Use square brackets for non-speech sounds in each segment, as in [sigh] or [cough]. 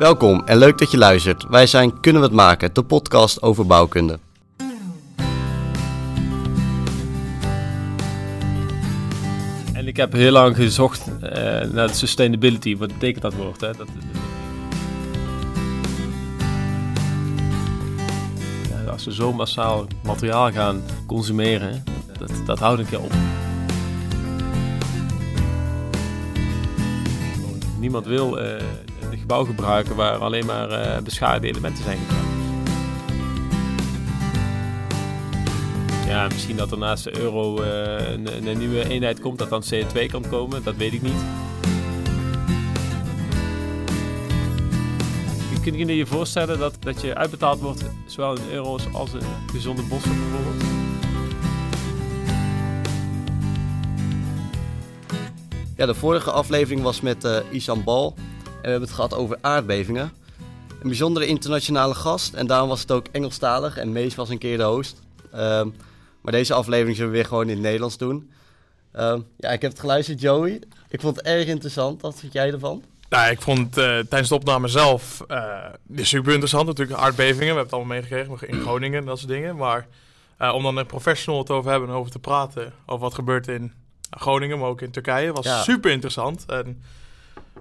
Welkom en leuk dat je luistert. Wij zijn Kunnen we het maken, de podcast over bouwkunde. En ik heb heel lang gezocht uh, naar sustainability. Wat betekent dat woord? Hè? Dat, als we zo massaal materiaal gaan consumeren, dat, dat houdt een keer op. Niemand wil een gebouw gebruiken waar alleen maar uh, beschadigde elementen zijn gebruikt. Ja, misschien dat er naast de euro uh, een, nieuwe eenheid komt dat dan CO2 kan komen, dat weet ik niet. Kun je je voorstellen dat, dat je uitbetaald wordt, zowel in euro's als in gezonde bossen bijvoorbeeld? Ja, de vorige aflevering was met uh, Isan Bal en we hebben het gehad over aardbevingen. Een bijzondere internationale gast en daarom was het ook Engelstalig en Mees was een keer de host. Uh, maar deze aflevering zullen we weer gewoon in het Nederlands doen. Uh, ja, ik heb het geluisterd, Joey. Ik vond het erg interessant. Wat vind jij ervan? Nou, ik vond het uh, tijdens de opname zelf uh, super interessant. Natuurlijk aardbevingen, we hebben het allemaal meegekregen in Groningen en dat soort dingen. Maar om dan een professional het over hebben en over te praten, over wat gebeurt in Groningen, maar ook in Turkije, was ja. super interessant. En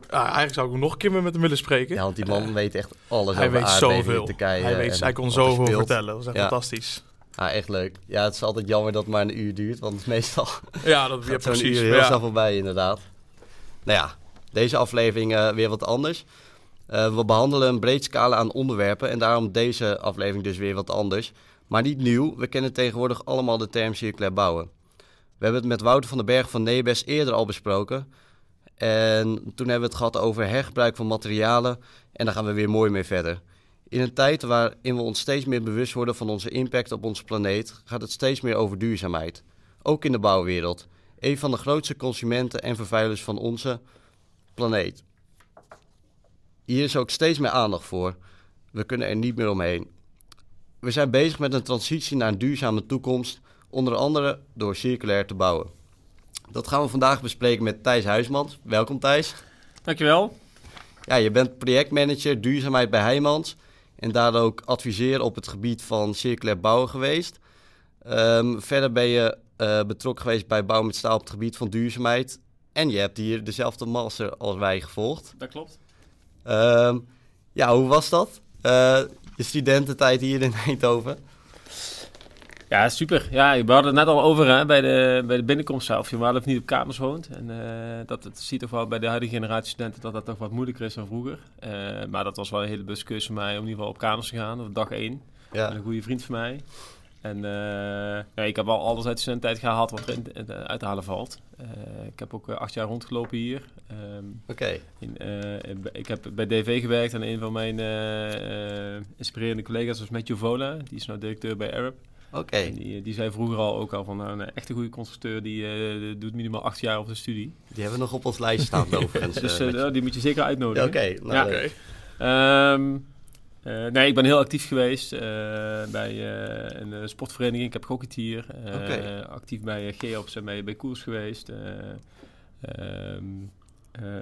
eigenlijk zou ik nog een keer met hem willen spreken. Ja, want die man weet echt alles hij over weet zoveel. Turkije. Hij, weet, hij kon zoveel vertellen, dat was echt ja. fantastisch. Ah, echt leuk. Ja, het is altijd jammer dat het maar een uur duurt, want [laughs] meestal ja, dat gaat zo'n precies, uur heel ja. snel voorbij inderdaad. Nou ja, deze aflevering uh, weer wat anders. Uh, we behandelen een breed scala aan onderwerpen en daarom deze aflevering dus weer wat anders. Maar niet nieuw, we kennen tegenwoordig allemaal de term circulair bouwen. We hebben het met Wouter van den Berg van Nebes eerder al besproken. En toen hebben we het gehad over hergebruik van materialen en daar gaan we weer mooi mee verder. In een tijd waarin we ons steeds meer bewust worden van onze impact op onze planeet, gaat het steeds meer over duurzaamheid. Ook in de bouwwereld. Een van de grootste consumenten en vervuilers van onze planeet. Hier is ook steeds meer aandacht voor. We kunnen er niet meer omheen. We zijn bezig met een transitie naar een duurzame toekomst, onder andere door circulair te bouwen. Dat gaan we vandaag bespreken met Thijs Huismans. Welkom Thijs. Dankjewel. Ja, je bent projectmanager duurzaamheid bij Heijmans en daar ook adviseur op het gebied van circulair bouwen geweest. Um, verder ben je uh, betrokken geweest bij Bouw met Staal op het gebied van duurzaamheid. En je hebt hier dezelfde master als wij gevolgd. Dat klopt. Um, ja, hoe was dat? Uh, je studententijd hier in [laughs] Eindhoven? Ja, super. Ja, we hadden het net al over hè, bij, de, bij de binnenkomst zelf. Je wel of niet op kamers woont. En uh, dat het ziet toch wel bij de huidige generatie studenten dat dat toch wat moeilijker is dan vroeger. Uh, maar dat was wel een hele bewuste voor mij om in ieder geval op kamers te gaan. Op dag één. Ja. Een goede vriend van mij. En uh, ja, ik heb wel alles uit de studententijd gehaald wat er uit te halen valt. ik heb ook acht jaar rondgelopen hier. Um, Oké. Okay. ik heb bij DV gewerkt en een van mijn inspirerende collega's was Matthew Vola. Die is nou directeur bij Arab. Oké. Okay. Die, die zei vroeger al ook al van nou, een echte goede constructeur die uh, doet minimaal acht jaar op de studie. Die hebben we nog op ons lijst staan [laughs] overigens. dus uh, uh, die moet je zeker uitnodigen. Oké. Okay. Nou, ja. Okay. Um, nee, ik ben heel actief geweest bij een sportvereniging. Ik heb gehockeyd hier. Okay. Actief bij Geops en bij, bij Koers geweest. Um,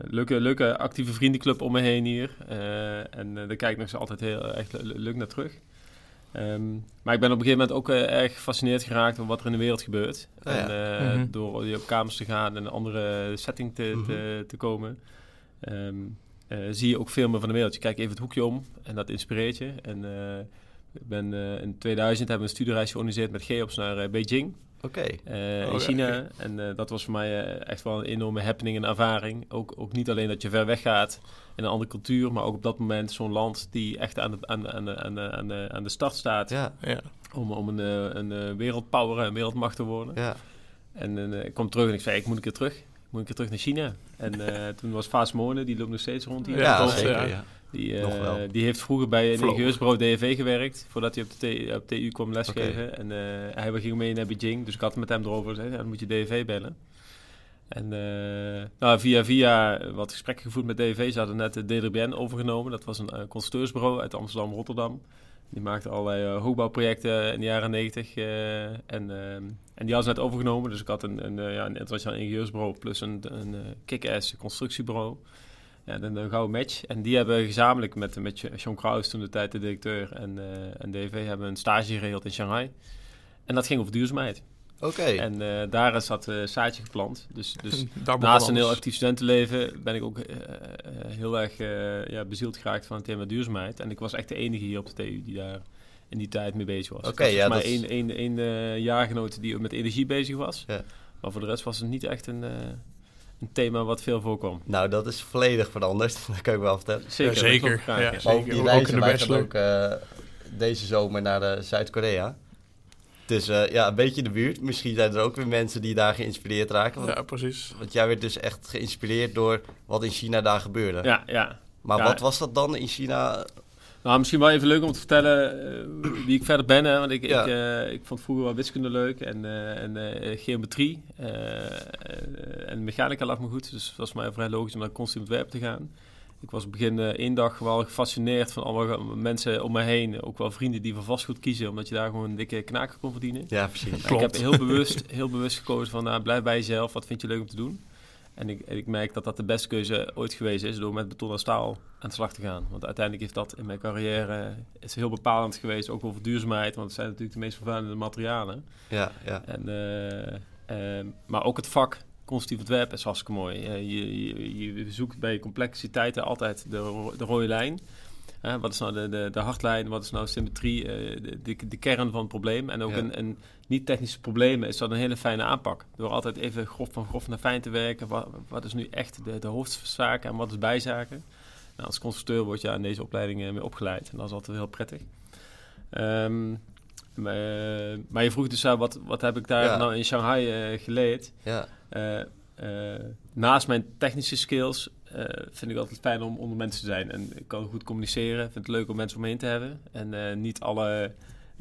leuke, leuke actieve vriendenclub om me heen hier. en daar kijk ik nog altijd heel echt leuk naar terug. Um, maar ik ben op een gegeven moment ook uh, erg gefascineerd geraakt door wat er in de wereld gebeurt. Oh, ja. En uh, Mhm. door op kamers te gaan en een andere setting te, Mhm. te, te komen, um, uh, zie je ook veel meer van de wereld. Je kijkt even het hoekje om en dat inspireert je. En ik ben, in 2000 hebben we een studiereis georganiseerd met Geops naar Beijing. Oké. Uh, Oh, in ja. China. En uh, dat was voor mij uh, echt wel een enorme happening en ervaring. Ook, ook niet alleen dat je ver weg gaat in een andere cultuur, maar ook op dat moment zo'n land die echt aan de, aan de, aan de, aan de, aan de, aan de start staat Ja. Ja. om, om een, eh, een, een wereldpower, een wereldmacht te worden. Ja. En uh, ik kwam terug en ik zei, ik moet een keer terug. Ik moet een keer terug naar China. En uh, toen was Faas Moorne, die loopt nog steeds rond hier. Ja, dat, zeker. ja. Die, uh, wel. die heeft vroeger bij een ingenieursbureau DFV gewerkt, voordat hij op de op TU kwam lesgeven. En uh, hij ging mee naar Beijing, dus ik had het met hem erover gezegd, dan moet je DFV bellen. En uh, nou, via via wat gesprekken gevoerd met DFV, ze hadden net de DRBN overgenomen. Dat was een constructeursbureau uit Amsterdam-Rotterdam. Die maakte allerlei uh, hoogbouwprojecten in de jaren negentig. en, en die hadden ze net overgenomen. Dus ik had een, een, ja, een internationaal ingenieursbureau plus een, een kick-ass constructiebureau. Ja, de, de gouden match. En die hebben gezamenlijk met, met John Kraus, toen de tijd de directeur, en, eh, en DV, hebben een stage geregeld in Shanghai. En dat ging over duurzaamheid. Oké. En eh, daar is dat eh, zaadje geplant. Dus, [laughs] dus Daar begon naast een heel actief studentenleven ben ik ook heel erg eh, ja, bezield geraakt van het thema duurzaamheid. En ik was echt de enige hier op de TU die daar in die tijd mee bezig was. Oké, ja, dat één, één, één eh, jaargenoot die met energie bezig was. Ja. Maar voor de rest was het niet echt een, eh, een thema wat veel voorkwam. Nou, dat is volledig veranderd. [laughs] Dat kan ik wel vertellen. Zeker, Ja, zeker. Ja, ja. zeker. Die Ook reizen, in de wij gaan ook eh, deze zomer naar de Zuid-Korea. Dus eh, ja, een beetje in de buurt. Misschien zijn er ook weer mensen die daar geïnspireerd raken. Want, Ja, precies. want jij werd dus echt geïnspireerd door wat in China daar gebeurde. Ja, ja. Maar Ja. wat was dat dan in China? Nou, misschien wel even leuk om te vertellen eh, wie ik verder ben. Hè? Want ik, Ja. ik, eh, ik vond vroeger wel wiskunde leuk en, eh, en eh, geometrie. en mechanica lag me goed. Dus het was mij vrij logisch om naar constant ontwerp te gaan. Ik was op het begin eh, één dag wel gefascineerd van alle mensen om me heen. Ook wel vrienden die voor vastgoed kiezen, omdat je daar gewoon een dikke knaker kon verdienen. Ja, precies. Maar Ik heb heel bewust, [laughs] heel bewust gekozen van nou, blijf bij jezelf. Wat vind je leuk om te doen? En ik, ik merk dat dat de beste keuze ooit geweest is door met beton en staal aan de slag te gaan. Want uiteindelijk heeft dat in mijn carrière is heel bepalend geweest, ook over duurzaamheid. Want het zijn natuurlijk de meest vervuilende materialen. Ja, ja. En, eh, eh, maar ook het vak constructief ontwerp is hartstikke mooi. Eh, je, je, je zoekt bij complexiteiten altijd de, de rode lijn. Hè, wat is nou de, de, de hardlijn? Wat is nou symmetrie? eh, de, de, de kern van het probleem. En ook Ja. een, een niet-technische problemen is dat een hele fijne aanpak. Door altijd even grof van grof naar fijn te werken. Wat, wat is nu echt de, de hoofdzaak en wat is bijzaken? Nou, als constructeur word je aan deze opleiding eh, mee opgeleid. En dat is altijd heel prettig. Ehm, maar, eh, maar je vroeg dus, wat, wat heb ik daar Ja. nou in Shanghai geleerd? ja. Naast mijn technische skills eh, vind ik altijd fijn om onder mensen te zijn. En ik kan goed communiceren. Ik vind het leuk om mensen om me heen te hebben. En eh, niet alle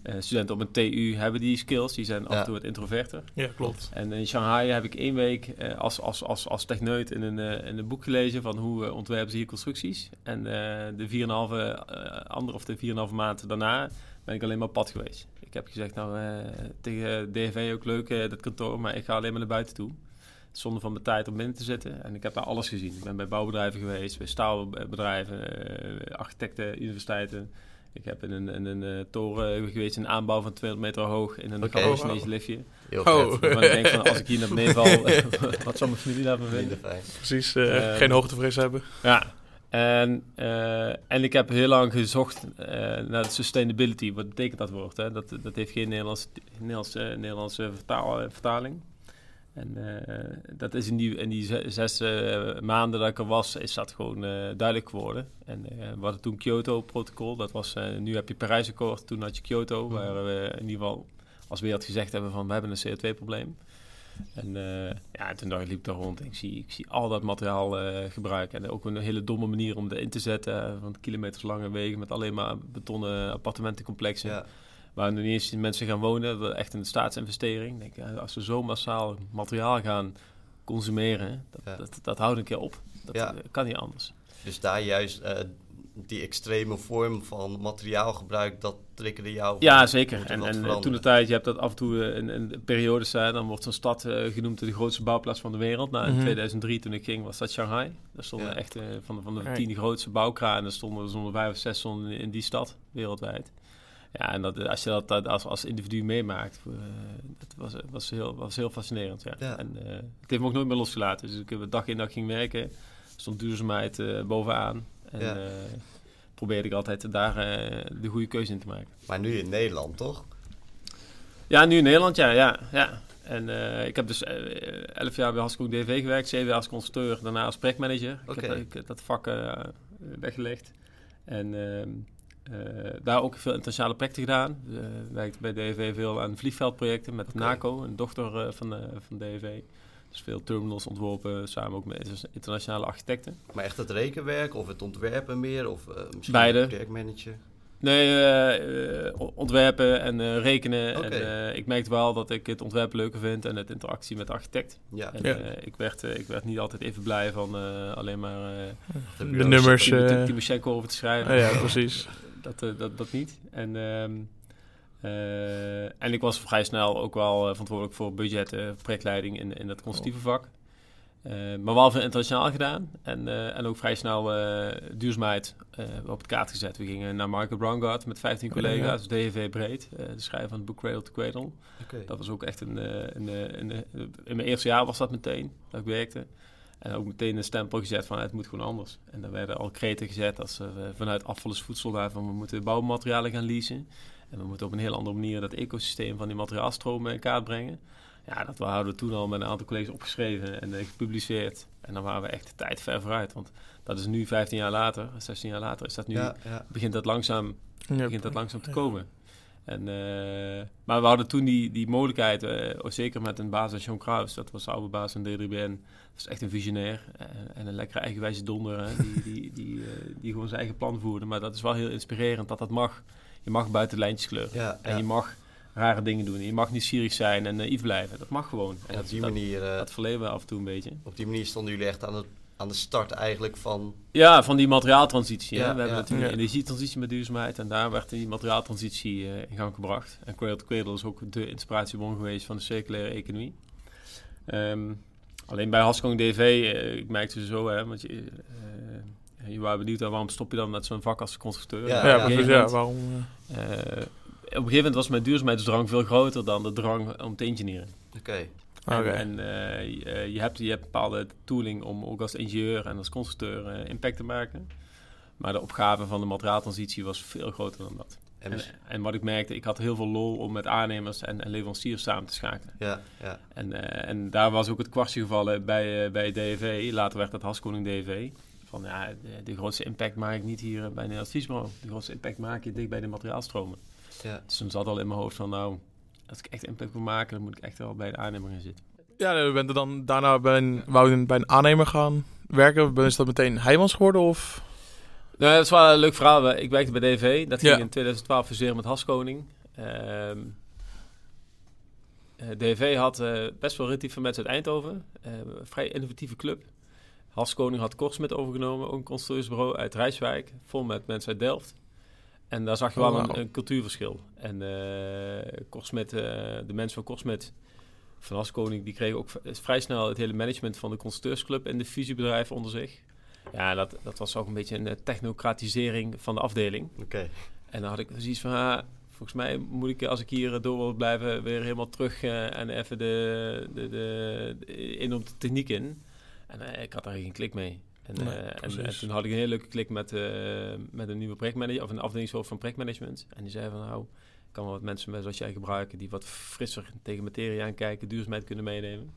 eh, studenten op een TU hebben die skills. Die zijn af en toe wat introverter. Ja, klopt. En in Shanghai heb ik één week eh, als, als, als, als techneut in een, eh, in een boek gelezen van hoe ontwerpen ze hier constructies. En eh, de 4,5 eh andere of de 4,5 maanden daarna ben ik alleen maar op pad geweest. Ik heb gezegd, nou eh, tegen DV ook leuk dat kantoor, maar ik ga alleen maar naar buiten toe. Zonder van mijn tijd om binnen te zitten. En ik heb daar alles gezien. Ik ben bij bouwbedrijven geweest, bij staalbedrijven, eh, architecten, universiteiten. Ik heb in een, in een eh, toren geweest, een aanbouw van 200 meter hoog in een okay. Oh, wow. liftje. Heel Oh. vet. Ik denk van, als ik hier naar beneden val, [laughs] [laughs] wat zal mijn familie daarvan vinden? Precies. eh, Eh, geen hoogtevrees hebben. Ja, en, eh, en ik heb heel lang gezocht eh, naar de sustainability. Wat betekent dat woord? Hè? Dat, dat heeft geen Nederlands, Nederlandse, Nederlandse vertaal, vertaling. En eh, dat is in die, in die ze- zes eh, maanden dat ik er was, is dat gewoon eh, duidelijk geworden. En we hadden toen Kyoto-protocol. Dat was, nu heb je Parijs-akkoord, toen had je Kyoto. Waar we in ieder geval als wereld gezegd hebben van we hebben een CO2-probleem. En ja, toen dacht ik, liep daar rond en ik zie, ik zie al dat materiaal gebruiken. En ook een hele domme manier om erin te zetten. Van kilometers lange wegen met alleen maar betonnen appartementencomplexen. Ja. Waar nu niet eens mensen gaan wonen. Echt een staatsinvestering. Denk, als we zo massaal materiaal gaan consumeren, dat, Ja. dat, dat houdt een keer op. Dat Ja. kan niet anders. Dus daar juist eh, die extreme vorm van materiaalgebruik, dat triggerde jou. Ja, zeker. er En, en toen de tijd, je hebt dat af en toe eh, in, in periodes zijn, dan wordt zo'n stad eh, genoemd de grootste bouwplaats van de wereld. Nou, in Mhm. 2003 toen ik ging, was dat Shanghai. Daar stonden Ja. echt van de, van de tien grootste bouwkranen, stonden er zo'n vijf of zes stonden in die stad, wereldwijd. Ja, en dat, als je dat, als, als individu meemaakt, eh, dat was, was, heel, was heel fascinerend. Ja. Ja. En eh, het heeft me ook nooit meer losgelaten. Dus ik heb dag in dag ging werken, stond duurzaamheid eh, bovenaan. En Ja. probeerde ik altijd daar de goede keuze in te maken. Maar nu in Nederland, toch? Ja, nu in Nederland, ja. ja, ja. En ik heb dus elf jaar bij Hasco DV gewerkt, zeven jaar als constructeur, daarna als projectmanager. Ik, heb, ik dat vak weggelegd. En ehm, eh, daar ook veel internationale projecten gedaan. Uh, werkte bij DV veel aan vliegveldprojecten met. NACO, een dochter eh, van, eh, van DV. Dus veel terminals ontworpen, samen ook met internationale architecten. Maar echt het rekenwerk of het ontwerpen meer? Of eh, misschien Beide. projectmanager? Nee, eh, eh, ontwerpen en eh, rekenen. Oké. En, eh, ik merkte wel dat ik het ontwerpen leuker vind en het interactie met de architect. Ja. En, Ja. eh, ik, werd, eh, ik werd niet altijd even blij van eh, alleen maar eh De nummers. Timo- eh, Timoshenko over te schrijven. ah ja, precies. [laughs] Dat, eh, dat, dat niet. En, ehm, eh, en ik was vrij snel ook wel eh, verantwoordelijk voor budget, eh, projectleiding in, in dat constructieve vak. Eh, maar wel veel internationaal gedaan. En, en ook vrij snel duurzaamheid op het kaart gezet. We gingen naar Michael Braungart met 15 collega's, DV Breed, de schrijver van het boek Cradle to Cradle. Dat was ook echt een, een, een, in mijn eerste jaar was dat meteen, dat ik werkte. En ook meteen een stempel gezet van het moet gewoon anders. En dan werden al kreten gezet als er, eh, vanuit afval is voedsel daar van we moeten bouwmaterialen gaan leasen. En we moeten op een heel andere manier dat ecosysteem van die materiaalstromen in kaart brengen. Ja, dat hadden we toen al met een aantal collega's opgeschreven en eh, gepubliceerd. En dan waren we echt de tijd ver vooruit. Want dat is nu 15 jaar later, 16 jaar later, is dat nu, Ja, ja. begint dat langzaam begint dat langzaam te komen. En, eh, maar we hadden toen die, die mogelijkheid, eh, ook zeker met een baas als John Kraus, dat was de oude baas van D3BN. Dat is echt een visionair eh, en een lekkere eigenwijze donder, hè, die, die, die, eh, die gewoon zijn eigen plan voerde. Maar dat is wel heel inspirerend dat dat mag. Je mag buiten lijntjes kleuren. Ja, En ja. je mag rare dingen doen. Je mag nieuwsgierig zijn en naïef blijven. Dat mag gewoon. En En dat, op die dat, manier, eh, dat verleven we af en toe een beetje. op die manier stonden jullie echt aan de, aan de start eigenlijk van... Ja, van die materiaaltransitie. hè. Ja, we hebben natuurlijk Ja. een energietransitie met duurzaamheid. En daar werd die materiaaltransitie eh, in gang gebracht. En Cradle to Cradle is ook de inspiratiebron geweest van de circulaire economie. Ehm, alleen bij Haskong DV, eh, ik merkte zo, hè, want je, eh, je waren benieuwd waarom stop je dan met zo'n vak als constructeur. Ja, Ja, op een precies. gegeven Ja, moment, waarom... op een gegeven moment was mijn duurzaamheidsdrang veel groter dan de drang om te engineeren. Oké, En, en eh, je, eh, je, hebt, je hebt bepaalde tooling om ook als ingenieur en als constructeur eh, impact te maken. Maar de opgave van de materiaaltransitie was veel groter dan dat. en En, dus- en wat ik merkte, ik had heel veel lol om met aannemers en, en leveranciers samen te schakelen. ja, ja. En, en daar was ook het kwartje gevallen bij, bij DV. Later werd dat Haskoning DV. Van ja, de, de grootste impact maak ik niet hier bij een adviesbureau. De grootste impact maak je dicht bij de materiaalstromen. ja. Dus toen zat al in mijn hoofd van nou, als ik echt impact wil maken, dan moet ik echt wel bij de aannemer gaan zitten. Ja, we bent er dan daarna bij een, wou je bij een aannemer gaan werken. Is dat meteen Heijmans geworden? Of? Nou, dat is wel een leuk verhaal. Ik werkte bij DV. Dat ging Ja. in 2012 fuseren met Haskoning. Ehm eh, DV had eh, best wel relatief veel mensen uit Eindhoven. Eh, een vrij innovatieve club. Haskoning had Korsmit overgenomen, ook een constructeursbureau uit Rijswijk. Vol met mensen uit Delft. En daar zag je wel Oh, een, cultuurverschil. En eh eh, de mensen van Korsmit, van Haskoning, die kregen ook v- vrij snel het hele management van de constructeursclub en de fusiebedrijf onder zich. Ja, dat, dat was ook een beetje een eh, technocratisering van de afdeling. Oké. En dan had ik zoiets van, ah, volgens mij moet ik als ik hier eh, door wil blijven weer helemaal terug eh, en even de, de, de, de- in op de techniek in. En eh, ik had daar geen klik mee. En, eh, en, precies. en toen had ik een hele leuke klik met, eh, met een nieuwe projectmanager, of een afdelingshoofd van projectmanagement. En die zei van, nou, ik kan wel wat mensen met zoals jij gebruiken die wat frisser tegen materie aankijken, duurzaamheid kunnen meenemen.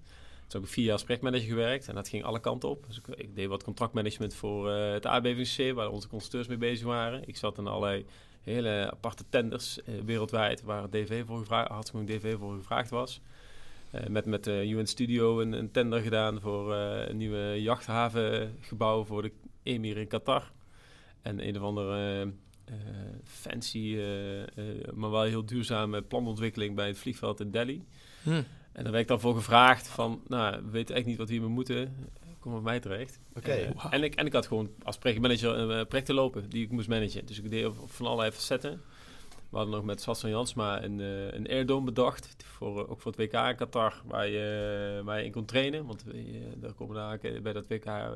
Toen heb ik vier jaar als projectmanager gewerkt en dat ging alle kanten op. Dus ik, ik deed wat contractmanagement voor eh, het aardbevingssysteem, waar onze constructeurs mee bezig waren. Ik zat in allerlei hele aparte tenders wereldwijd, waar DV voor gevraagd, hartstikke DV voor gevraagd was. Eh, met met de UN Studio een, een tender gedaan voor eh, een nieuwe jachthavengebouw voor de emir in Qatar. En een of andere eh, eh, fancy, eh, eh, maar wel heel duurzame planontwikkeling bij het vliegveld in Delhi. Hm. En daar werd ik dan voor gevraagd van, nou, we weten echt niet wat we hiermee moeten. Kom bij mij terecht. Oké. Eh, en, ik, en ik had gewoon als projectmanager een projecten lopen die ik moest managen. Dus ik deed op- van allerlei facetten. We hadden nog met Sassan Jansma een, eh een airdome bedacht. Voor, eh, ook voor het WK in Qatar, waar je, waar je in kon trainen. Want eh, daar komen daar bij dat WK eh,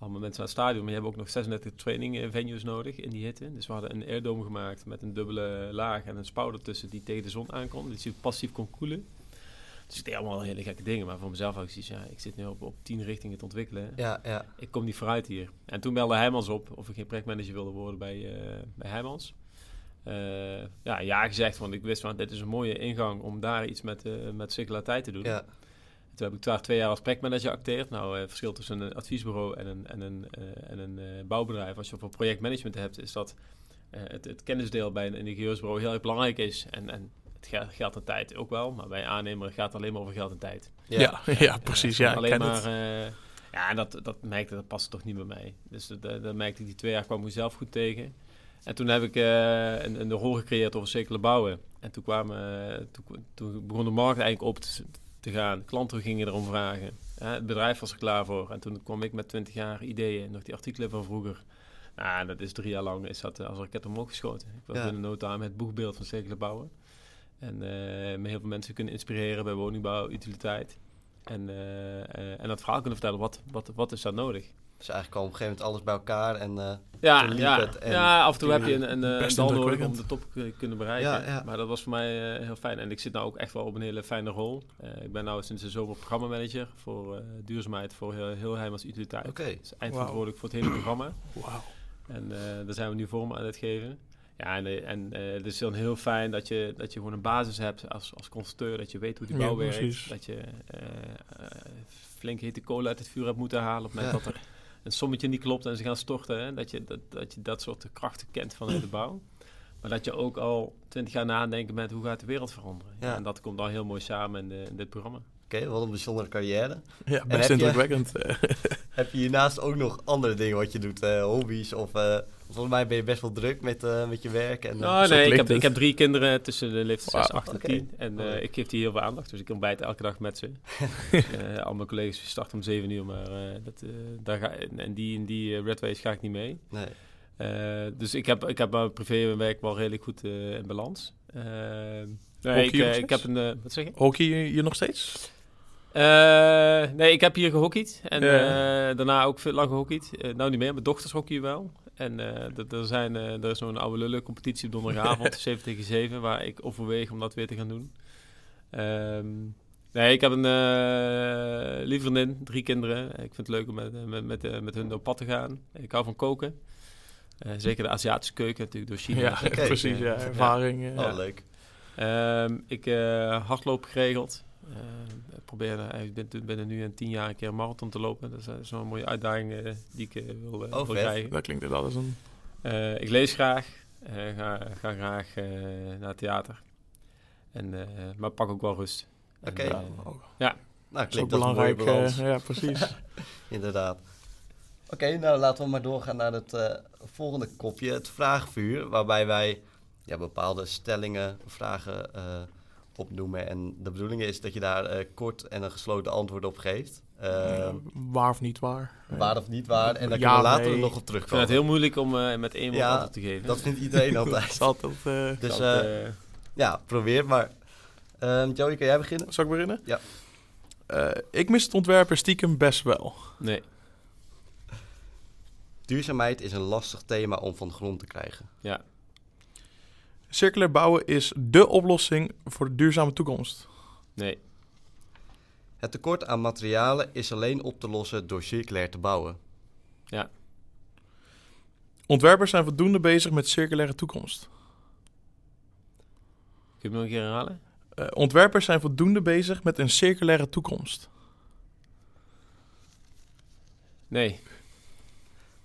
allemaal mensen aan het stadion. Maar je hebt ook nog 36 training eh, venues nodig in die hitte. Dus we hadden een airdome gemaakt met een dubbele laag en een spouw ertussen die tegen de zon aankon. Dus je passief kon koelen. Dus ik deed allemaal hele gekke dingen. Maar voor mezelf had ik zoiets, ja, ik zit nu op, op tien richtingen te ontwikkelen. Ja, ja. Ik kom niet vooruit hier. En toen belde Heijmans op of ik geen projectmanager wilde worden bij, eh bij Heijmans. Eh, ja, ja gezegd, want ik wist van dit is een mooie ingang om daar iets met, eh met circulariteit te doen. ja. Toen heb ik daar twee jaar als projectmanager acteerd. Nou, eh, het verschil tussen een adviesbureau en een, en een, eh, en een eh, bouwbedrijf, als je voor projectmanagement hebt, is dat eh, het, het kennisdeel bij een ingenieursbureau heel erg belangrijk is. En, en het geld, en tijd ook wel, maar bij aannemer gaat het alleen maar over geld en tijd. Ja, ja, [laughs] precies. Ja, ik alleen ken maar. het. eh, ja, en dat, dat merkte, dat paste toch niet bij mij. Dus dat, dat, dat merkte ik die twee jaar kwam ik mezelf goed tegen. En toen heb ik eh, een, een rol gecreëerd over circulair bouwen. En toen, kwamen, eh, toen, toen begon de markt eigenlijk op te, te gaan. Klanten gingen erom vragen. Het bedrijf was er klaar voor. En toen kwam ik met 20 jaar ideeën, nog die artikelen van vroeger. Nou, dat is drie jaar lang is dat eh, als raket omhoog geschoten. Ik was Ja. binnen no time het boegbeeld van circulair bouwen. En met heel veel mensen kunnen inspireren bij woningbouw, utiliteit. En, en dat verhaal kunnen vertellen, wat, wat, wat is daar nodig? Dus eigenlijk al op een gegeven moment alles bij elkaar en... eh, Ja, ja, het en- ja, af en toe heb je een, een, eh, een dal nodig om de top te kunnen bereiken. Ja, ja. Maar dat was voor mij eh, heel fijn. En ik zit nou ook echt wel op een hele fijne rol. Eh, ik ben nou sinds de zomer programmamanager voor eh, duurzaamheid voor heel, heel Heimels Utiliteit. Oké. Dus eindverantwoordelijk voor het hele programma. Wauw. En eh, daar zijn we nu vorm aan het geven. Ja, en, en eh, het is dan heel fijn dat je, dat je gewoon een basis hebt als, als constructeur. Dat je weet hoe die Ja, bouw werkt. Dat je flink hete kolen uit het vuur hebt moeten halen. Op het moment dat er een sommetje niet klopt en ze gaan storten. Hè? Dat, je, dat, dat je dat soort krachten kent vanuit de bouw. Maar dat je ook al twintig jaar nadenken bent hoe gaat de wereld veranderen. Ja. En dat komt dan heel mooi samen in, de- in dit programma. Oké, wat een bijzondere carrière. Ja, best je- indrukwekkend. [laughs] Heb je hiernaast ook nog andere dingen wat je doet? eh, hobby's of... eh, volgens mij ben je best wel druk met, eh, met je werk. En, eh, Nou, nee, ik heb, het. ik heb drie kinderen tussen de leeftijd 6, Wauw. 8 en Oké. 10. En eh, ik geef die heel veel aandacht. Dus ik ontbijt elke dag met ze. [laughs] Eh, al mijn collega's starten om 7 uur, maar eh, dat, eh, daar ga, en die, in die red race ga ik niet mee. nee. Eh, dus ik heb, ik heb mijn privé en werk wel redelijk goed eh, in balans. Nee, Hockey ik, nog ik steeds? heb een... wat zeg je? Hockey je nog steeds? Eh, nee, ik heb hier gehockeyd. En Ja. eh, daarna ook veel lang gehockeyd. Eh, nou niet meer, mijn dochters hockeyen wel. En d- er, zijn, eh, er is zo'n oude lullen competitie op donderdagavond, [laughs] 7 tegen 7, waar ik overweeg om dat weer te gaan doen. Ehm, nee, ik heb een eh lieve vriendin, drie kinderen. Ik vind het leuk om met, met, met, met hun op pad te gaan. Ik hou van koken. Zeker de Aziatische keuken natuurlijk door China. Ja, [laughs] precies. Ja, ervaring. eh. Oh, Ja. leuk. Ehm, ik hardloop geregeld. Ehm, ik probeer eh, ik ben binnen nu en tien jaar een keer een marathon te lopen. Dat is eh, zo'n mooie uitdaging eh, die ik eh, wil, eh, Oh, wil vet. krijgen. Dat klinkt inderdaad als een... Eh, ik lees graag. Eh, ga, ga graag eh, naar het theater. En, eh, maar pak ook wel rust. Oké. eh, Ja, Nou, dat klinkt mooie belangrijk. eh, ja, precies. [laughs] Inderdaad. Oké, nou laten we maar doorgaan naar het eh, volgende kopje, het vraagvuur, waarbij wij ja, bepaalde stellingen, vragen eh, opnoemen. En de bedoeling is dat je daar eh, kort en een gesloten antwoord op geeft. Eh, Eh, waar of niet waar? waar of niet waar. En daar Ja, kunnen we later nee. nog op ik vind terugkomen. het heel moeilijk om eh, met één woord Ja, antwoord te geven. Dat vindt iedereen [laughs] altijd. altijd... eh, Dus Dat, ja, probeer maar. Ehm Joey, kan jij beginnen? Zal ik beginnen? Ja. Eh, ik mis het ontwerpen stiekem best wel. nee, Duurzaamheid is een lastig thema om van de grond te krijgen. ja, Circulair bouwen is dé oplossing voor de duurzame toekomst. nee, Het tekort aan materialen is alleen op te lossen door circulair te bouwen. ja, Ontwerpers zijn voldoende bezig met circulaire toekomst. kun je me nog een keer herhalen? Eh, ontwerpers zijn voldoende bezig met een circulaire toekomst. Nee,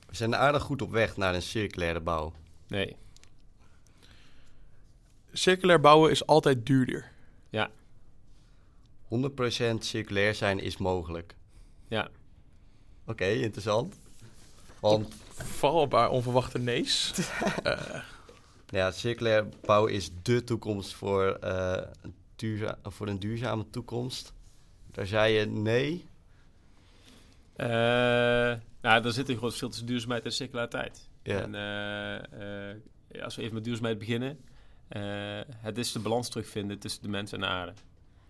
We zijn aardig goed op weg naar een circulaire bouw. nee, Circulair bouwen is altijd duurder. 100% circulair zijn is mogelijk. ja. Oké, interessant. Want Valbaar onverwachte nees. [laughs] Eh, ja, circulair bouw is dé toekomst voor, eh, een duurza- voor een duurzame toekomst. Daar zei je nee. Eh, nou, er zit een groot verschil tussen duurzaamheid en circulariteit. Ja. En eh, eh, als we even met duurzaamheid beginnen. Eh, het is de balans terugvinden tussen de mens en de aarde.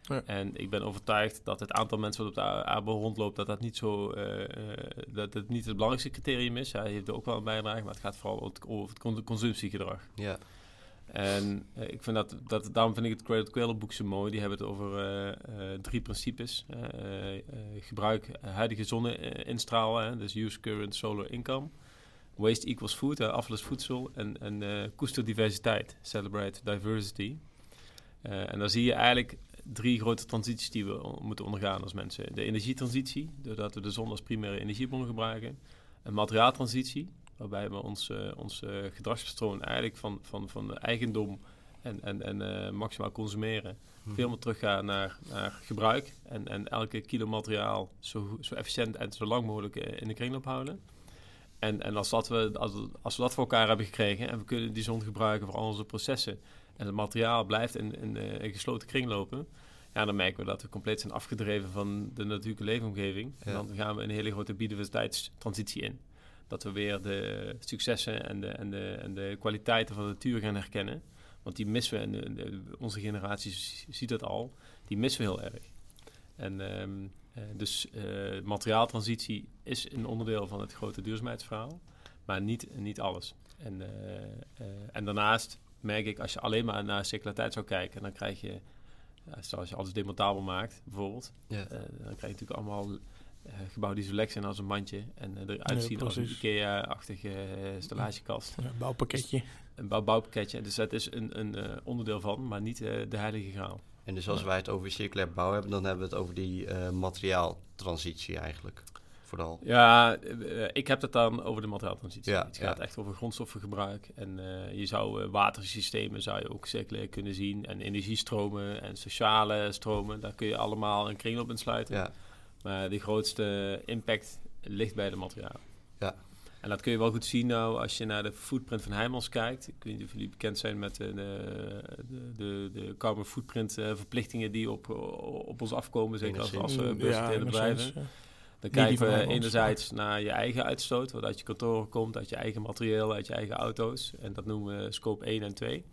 Ja. En ik ben overtuigd dat het aantal mensen wat op de aarde rondloopt, dat dat niet zo, eh, eh, dat het niet het belangrijkste criterium is. Hij heeft er ook wel een bijdrage, maar het gaat vooral over het, consumptiegedrag. Ja, En ik vind dat, dat, daarom vind ik het Cradle Cradle boek zo mooi. Die hebben het over drie principes. Gebruik huidige zonne-instralen, dus use current solar income. Waste equals food, hè, afval is voedsel. En, en eh, koester diversiteit, celebrate diversity. Eh, en dan zie je eigenlijk drie grote transities die we on- moeten ondergaan als mensen. De energietransitie, doordat we de zon als primaire energiebron gebruiken. Een materiaaltransitie, waarbij we ons, eh, ons gedragspatroon eigenlijk van, van, van eigendom en, en, en maximaal consumeren veel meer teruggaan naar, naar gebruik. En, en elke kilo materiaal zo, zo efficiënt en zo lang mogelijk in de kringloop houden. En, en als, dat we, als, als we dat voor elkaar hebben gekregen en we kunnen die zon gebruiken voor al onze processen en het materiaal blijft in, in eh, een gesloten kring lopen, ja, dan merken we dat we compleet zijn afgedreven van de natuurlijke leefomgeving. En dan gaan we een hele grote biodiversiteitstransitie in. Dat we weer de successen en de, en de, en de kwaliteiten van de natuur gaan herkennen. Want die missen we, en de- de- onze generatie ziet dat al, die missen we heel erg. En, ehm, Eh, dus eh, materiaaltransitie is een onderdeel van het grote duurzaamheidsverhaal, maar niet, niet alles. En, eh, eh, en daarnaast merk ik, als je alleen maar naar circulariteit zou kijken, dan krijg je, zoals je alles demontabel maakt, bijvoorbeeld, Ja. eh, dan krijg je natuurlijk allemaal eh, gebouwen die zo lek zijn als een mandje en eh, eruit Ja, zien als een. IKEA-achtige eh, stellagekast. Ja, bouwpakketje. Een bouw bouwpakketje. Dus dat is een, een eh, onderdeel van, maar niet eh, de heilige graal. En dus als wij het over circulair bouw hebben, dan hebben we het over die eh, materiaaltransitie eigenlijk. Vooral. Ja, eh, ik heb het dan over de materiaaltransitie. Ja, het gaat ja. echt over grondstoffengebruik. En eh, je zou watersystemen zou je ook circulair kunnen zien. En energiestromen en sociale stromen. Daar kun je allemaal een kringloop in sluiten. Ja, Maar de grootste impact ligt bij de materialen. En dat kun je wel goed zien nou als je naar de footprint van Heijmans kijkt. Ik weet niet of jullie bekend zijn met de, de, de, de carbon footprint eh, verplichtingen die op, op ons afkomen. Zeker als, als Enigszins. uh, beursgenoteerde bedrijven. ja. Dan kijken we enerzijds naar je eigen uitstoot, wat uit je kantoren komt, uit je eigen materieel, uit je eigen auto's. En dat noemen we scope 1 en 2.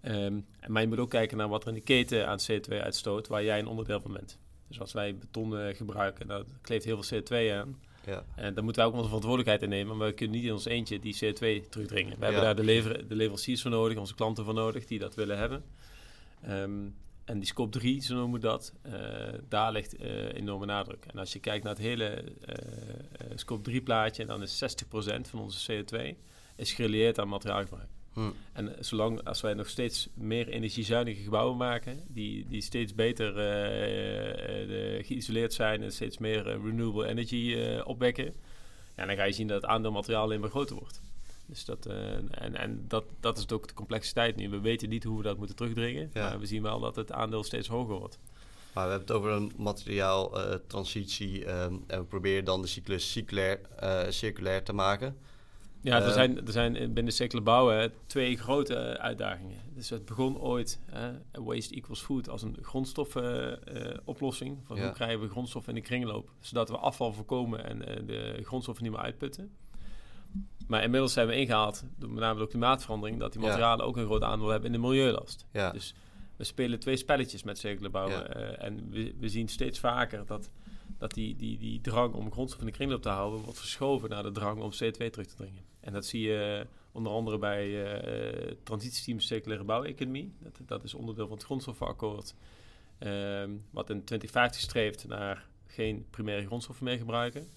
Ehm, maar je moet ook kijken naar wat er in de keten aan CO2 uitstoot, waar jij een onderdeel van bent. Dus als wij beton eh, gebruiken, dat kleeft heel veel CO2 aan. Ja, En daar moeten wij ook onze verantwoordelijkheid in nemen. Maar we kunnen niet in ons eentje die CO2 terugdringen. We hebben daar de, lever de leveranciers voor nodig, onze klanten voor nodig, die dat willen hebben. Ehm, en die scope 3, zo noemen we dat, eh, daar ligt eh, enorme nadruk. En als je kijkt naar het hele eh, eh, scope 3 plaatje, dan is 60% van onze CO2 is gerelateerd aan materiaalgebruik. Hm. En zolang als wij nog steeds meer energiezuinige gebouwen maken, die, die steeds beter eh, eh, de- geïsoleerd zijn en steeds meer eh, renewable energy opwekken, ja, dan ga je zien dat het aandeel materiaal alleen maar groter wordt. Dus dat, en, en dat, dat is ook de complexiteit nu. We weten niet hoe we dat moeten terugdringen, Ja. maar we zien wel dat het aandeel steeds hoger wordt. Maar we hebben het over een materiaaltransitie ehm en we proberen dan de cyclus circulair, eh, circulair te maken. Ja, er Eh, zijn, er zijn binnen circulair bouwen twee grote eh, uitdagingen. Dus het begon ooit, waste equals food, als een grondstoffenoplossing. van Ja. hoe krijgen we grondstoffen in de kringloop, zodat we afval voorkomen en eh, de grondstoffen niet meer uitputten. Maar inmiddels zijn we ingehaald, door met name door klimaatverandering, dat die Ja. materialen ook een groot aandeel hebben in de milieulast. Ja, Dus we spelen twee spelletjes met circulair bouwen. En we, we zien steeds vaker dat, dat die, die, die drang om grondstof in de kringloop te houden... wordt verschoven naar de drang om CO2 terug te dringen. En dat zie je eh, onder andere bij eh eh, transitieteam circulaire bouweconomie. Dat, dat is onderdeel van het grondstoffenakkoord. ehm, wat in 2050 streeft naar geen primaire grondstoffen meer gebruiken.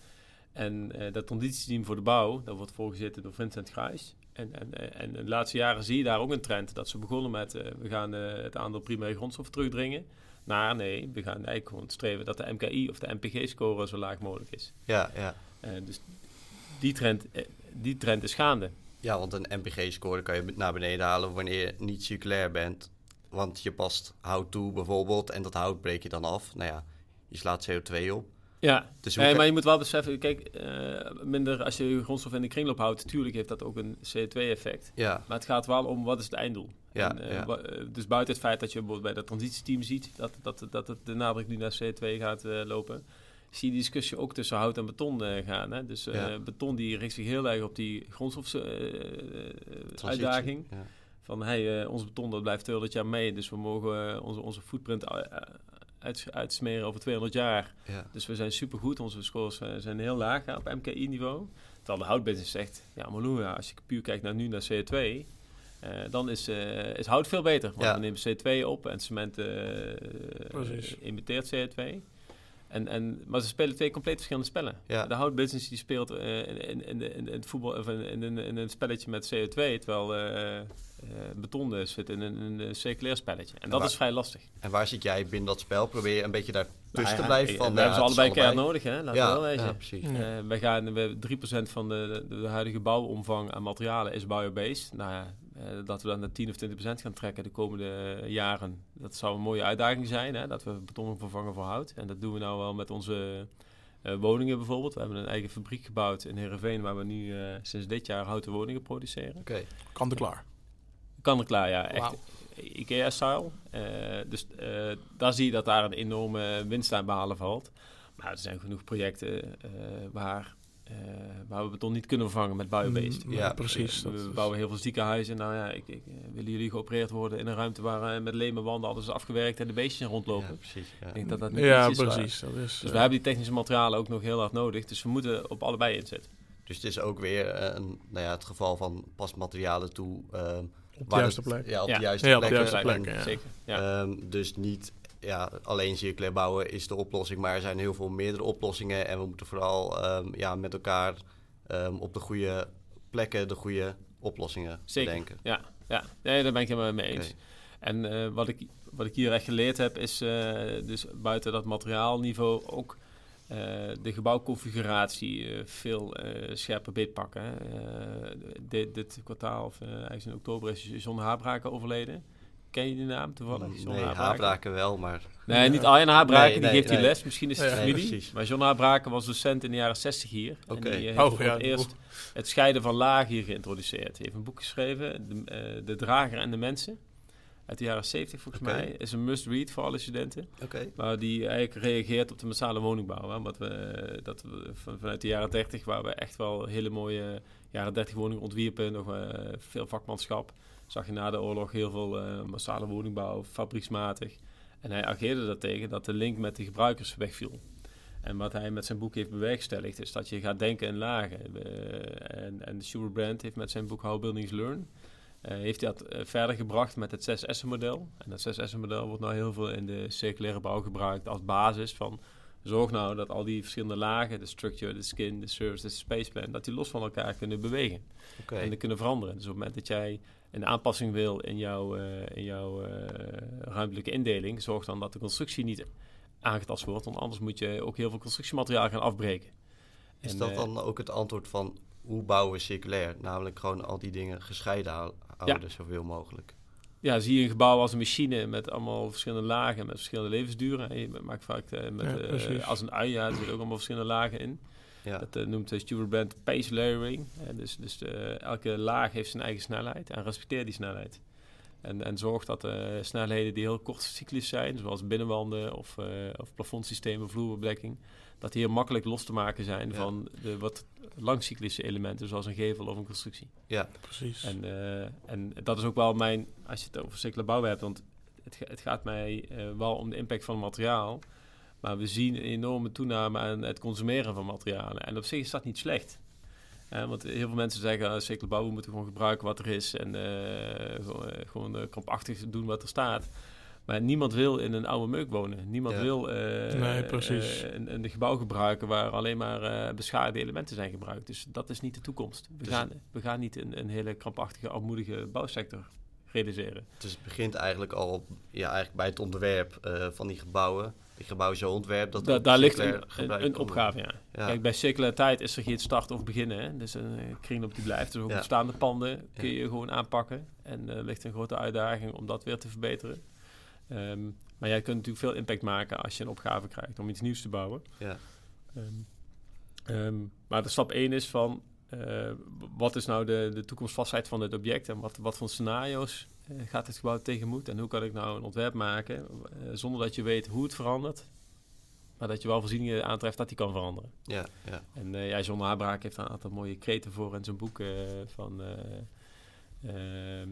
En eh, dat transitieteam voor de bouw, dat wordt voorgezeten door Vincent Grijs. En, en, en de laatste jaren zie je daar ook een trend. Dat ze begonnen met, we gaan het aandeel primaire grondstoffen terugdringen. Naar, nee, we gaan eigenlijk gewoon streven dat de MKI of de MPG-score zo laag mogelijk is. ja, ja. Eh, dus die trend, eh, die trend is gaande. ja, want een MPG-score kan je naar beneden halen wanneer je niet circulair bent. Want je past hout toe bijvoorbeeld en dat hout breek je dan af. Nou ja, je slaat CO2 op. Ja, Dus nee, maar je moet wel beseffen, kijk, eh, minder als je je grondstof in de kringloop houdt, tuurlijk heeft dat ook een CO2-effect. Ja, Maar het gaat wel om wat is het einddoel. Ja, En, eh, ja. eh, dus buiten het feit dat je bijvoorbeeld bij dat transitieteam ziet dat, dat, dat het de nadruk nu naar CO2 gaat eh, lopen, zie je die discussie ook tussen hout en beton gaan. Hè? Dus Ja. beton die richt zich heel erg op die grondstofuitdaging. Van hey, ons beton dat blijft 200 jaar mee, dus we mogen onze, onze footprint uit, uitsmeren over 200 jaar. Ja. Dus we zijn supergoed. Onze scores zijn heel laag op MKI-niveau. Terwijl de houtbusiness zegt, ja Malou, ja, als je puur kijkt naar nu naar CO2, eh, dan is, eh, is hout veel beter. Want Ja. we nemen CO2 op en cement eh, eh, imiteert CO2. En, en, maar ze spelen twee compleet verschillende spellen. Ja. De houtbusiness die speelt eh, in, in, in, in, in het voetbal, of in, in, in, in een spelletje met CO2, terwijl eh, eh, beton dus zit in een, in een circulair spelletje. En dat waar- is vrij lastig. En waar zit jij binnen dat spel? Probeer je een beetje daar tussen Nou te blijven? eh, Van, we ja, hebben ze allebei keihard nodig, hè? Laten we wel wezen. ja, precies. Ja. Eh, wij gaan, we hebben 3% van de, de, de huidige bouwomvang aan materialen is biobased. Nou ja, eh, dat we dan naar 10 of 20% gaan trekken de komende jaren, dat zou een mooie uitdaging zijn. Hè? Dat we beton vervangen voor hout. En dat doen we nou wel met onze eh, woningen bijvoorbeeld. We hebben een eigen fabriek gebouwd in Heerenveen, waar we nu eh, sinds dit jaar houten woningen produceren. Oké. Kant en klaar. Kan er klaar, ja. Echt. IKEA-style. Eh, dus eh, daar zie je dat daar een enorme winst aan behalen valt. Maar er zijn genoeg projecten eh, waar eh, waar we beton niet kunnen vervangen met biobased. Mm, Ja, precies. we, dat we is- bouwen heel veel ziekenhuizen. Nou ja, ik, ik, eh, willen jullie geopereerd worden in een ruimte waar eh, met lemen wanden alles is afgewerkt en de beestjes rondlopen? Ja, precies. Ja. Ik denk dat dat niet ja, iets is waar- precies. Dat is, Dus we hebben die technische materialen ook nog heel hard nodig. Dus we moeten op allebei inzetten. Dus het is ook weer eh, een, nou ja, het geval van pas materialen toe. ehm, op de waar juiste plek. Ja, op de juiste. Ja. Zeker. Ja. ehm, dus niet ja, alleen circulair bouwen is de oplossing, maar er zijn heel veel meerdere oplossingen. En we moeten vooral ehm, ja, met elkaar ehm, op de goede plekken de goede oplossingen Zeker. bedenken. Ja, ja. Nee, daar ben ik helemaal mee eens. En eh, wat, ik, wat ik hier echt geleerd heb, is eh, dus buiten dat materiaalniveau ook eh, de gebouwconfiguratie veel scherper beetpakken. dit, dit kwartaal, of eigenlijk in oktober, is John Haarbraken overleden. Ken je die naam toevallig? John Nee, Haarbraken? wel, maar Nee, niet Arjen Haarbraken, Nee, die nee, geeft die les. Misschien is het familie. Maar John Haarbraken was docent in de jaren 60 hier. Oké. En die eh, heeft Oh, voor ja, het eerst het scheiden van lagen hier geïntroduceerd. Hij heeft een boek geschreven, de, eh, de Drager en de Mensen. Uit de jaren 70 volgens mij. Is een must-read voor alle studenten. oké. Maar die eigenlijk reageert op de massale woningbouw. Hè? Wat we, dat we van, vanuit de jaren 30, waar we echt wel hele mooie jaren 30 woningen ontwierpen. Nog eh, veel vakmanschap. Zag je na de oorlog heel veel eh, massale woningbouw, fabrieksmatig. En hij ageerde daartegen dat de link met de gebruikers wegviel. En wat hij met zijn boek heeft bewerkstelligd, is dat je gaat denken in lagen. Eh, en, en Stuart Brand heeft met zijn boek How Buildings Learn, eh, heeft hij dat verder gebracht met het 6S-model. En dat 6S-model wordt nou heel veel in de circulaire bouw gebruikt als basis van... Zorg nou dat al die verschillende lagen, de structure, de skin, de service, de space plan, dat die los van elkaar kunnen bewegen en die kunnen veranderen. Dus op het moment dat jij een aanpassing wil in jouw, eh, in jouw eh, ruimtelijke indeling, zorg dan dat de constructie niet aangetast wordt, want anders moet je ook heel veel constructiemateriaal gaan afbreken. Is En, dat eh, dan ook het antwoord van hoe bouwen we circulair? Namelijk gewoon al die dingen gescheiden hou- houden, zoveel mogelijk. Ja, zie je een gebouw als een machine met allemaal verschillende lagen, met verschillende levensduren. En je maakt vaak met, Ja, eh, als een ui, ja, er zitten ook allemaal verschillende lagen in. Ja, Dat eh, noemt uh, Stuart Brand pace layering. Eh, dus dus eh, elke laag heeft zijn eigen snelheid en respecteer die snelheid. En, en zorg dat de snelheden die heel kort cyclisch zijn, zoals binnenwanden of, eh of plafondsystemen, vloerbedekking, dat die heel makkelijk los te maken zijn Ja. van de wat langcyclische elementen, zoals een gevel of een constructie. ja, Precies. En, eh, en dat is ook wel mijn, als je het over circulaire bouw hebt, want het, het gaat mij eh, wel om de impact van het materiaal. Maar we zien een enorme toename aan het consumeren van materialen. En op zich is dat niet slecht. Eh, want heel veel mensen zeggen, uh, circulaire bouw, we moeten gewoon gebruiken wat er is. En eh, gewoon, eh, gewoon eh, krampachtig doen wat er staat. Maar niemand wil in een oude meuk wonen. Niemand Ja. wil eh, Nee, precies. eh, een, een gebouw gebruiken waar alleen maar eh beschadigde elementen zijn gebruikt. Dus dat is niet de toekomst. We, Dus- gaan, we gaan niet een, een hele krampachtige, armoedige bouwsector realiseren. dus het begint eigenlijk al ja, eigenlijk bij het ontwerp eh, van die gebouwen. Die gebouwen zo ontwerp dat Da- daar ligt een, opgave, ja. Kijk, bij circulariteit is er geen start of beginnen. Hè? Dus een eh, kringloop die blijft. Dus ook Ja. bestaande panden kun je gewoon aanpakken. En er ligt een grote uitdaging om dat weer te verbeteren. Ehm, maar jij kunt natuurlijk veel impact maken als je een opgave krijgt om iets nieuws te bouwen. Ja. Ehm, ehm, maar de stap 1 is van eh, wat is nou de, de toekomstvastheid van dit object en wat, wat voor scenario's eh, gaat het gebouw tegemoet en hoe kan ik nou een ontwerp maken eh, zonder dat je weet hoe het verandert, maar dat je wel voorzieningen aantreft dat die kan veranderen. Ja, ja. En eh ja, John Habraak heeft daar een aantal mooie kreten voor in zijn boek eh, van eh, ehm,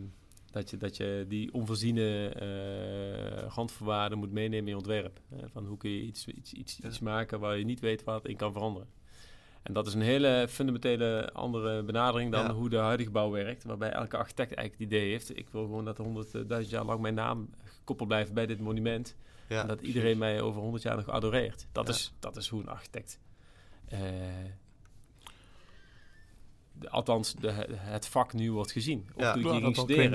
dat, je, dat je die onvoorziene eh randvoorwaarden moet meenemen in je ontwerp. Eh, van hoe kun je iets, iets, iets, Ja. iets maken waar je niet weet wat in kan veranderen. En dat is een hele fundamentele andere benadering dan Ja. hoe de huidige bouw werkt. Waarbij elke architect eigenlijk het idee heeft... ik wil gewoon dat er honderdduizend jaar lang mijn naam gekoppeld blijft bij dit monument. ja en dat precies. iedereen mij over honderd jaar nog adoreert. Dat, Ja. is, dat is hoe een architect... eh, de- althans, de, het vak nu wordt gezien. Of Ja. toen ik ging studeren,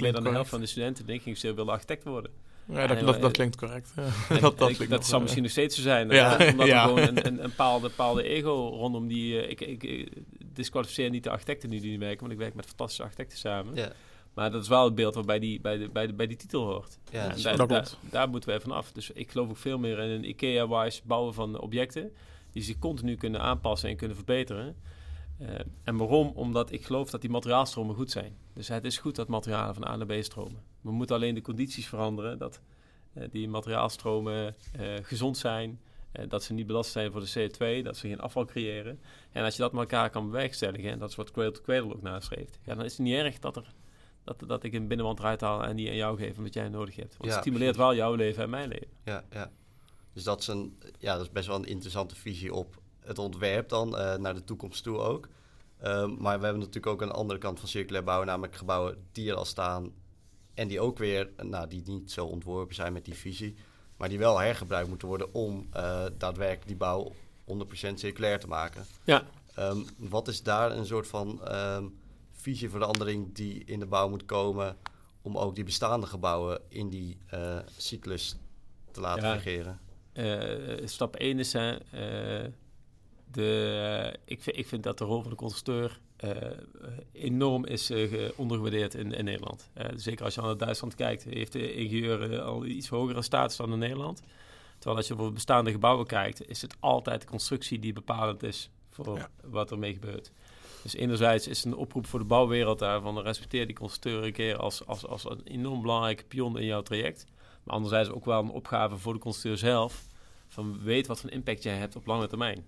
meer dan de helft van de studenten denk ik, ze willen architect worden. Ja, dat, dat, eh, dat klinkt correct. Ja. En [laughs] dat dat, ik- dat zal eh, misschien nog steeds zo zijn. Ja, eh, omdat ja. er gewoon een, een, een bepaalde, bepaalde ego rondom die... eh, ik, ik, ik disqualificeer niet de architecten die nu werken, want ik werk met fantastische architecten samen. Ja, Maar dat is wel het beeld wat bij die, bij de, bij de, bij die titel hoort. ja, En dat is daar, moeten we vanaf. Dus ik geloof ook veel meer in een IKEA-wise bouwen van objecten... die zich continu kunnen aanpassen en kunnen verbeteren. Eh, en waarom? Omdat ik geloof dat die materiaalstromen goed zijn. Dus het is goed dat materialen van A naar B stromen. We moeten alleen de condities veranderen... dat eh, die materiaalstromen eh, gezond zijn... dat ze niet belast zijn voor de CO2, dat ze geen afval creëren. En als je dat met elkaar kan bewerkstelligen, en dat is wat Cradle to Cradle ook nastreeft, ja, dan is het niet erg dat, er, dat, dat ik een binnenwand eruit haal en die aan jou geef omdat jij nodig hebt. Want Ja, het stimuleert precies. wel jouw leven en mijn leven. Ja, ja. Dus dat is, een, ja, dat is best wel een interessante visie op het ontwerp dan, eh, naar de toekomst toe ook. Ehm, maar we hebben natuurlijk ook een andere kant van circulair bouwen, namelijk gebouwen die er al staan en die ook weer, nou, die niet zo ontworpen zijn met die visie, maar die wel hergebruikt moeten worden om eh, daadwerkelijk die bouw 100% circulair te maken. Ja, Ehm, wat is daar een soort van ehm, visieverandering die in de bouw moet komen om ook die bestaande gebouwen in die eh, cyclus te laten Ja. fungeren? Eh, stap 1 is, hè, de, eh, ik, vind, ik vind dat de rol van de constructeur eh, enorm is eh, ge- ondergewaardeerd in, in Nederland. Eh, zeker als je naar Duitsland kijkt, heeft de ingenieur eh, al iets hogere status dan in Nederland. Terwijl als je voor bestaande gebouwen kijkt, is het altijd de constructie die bepalend is voor Ja. wat ermee gebeurt. Dus enerzijds is het een oproep voor de bouwwereld daarvan, respecteer die constructeur een keer als, als, als een enorm belangrijke pion in jouw traject. Maar anderzijds ook wel een opgave voor de constructeur zelf. Van weet wat voor impact jij hebt op lange termijn.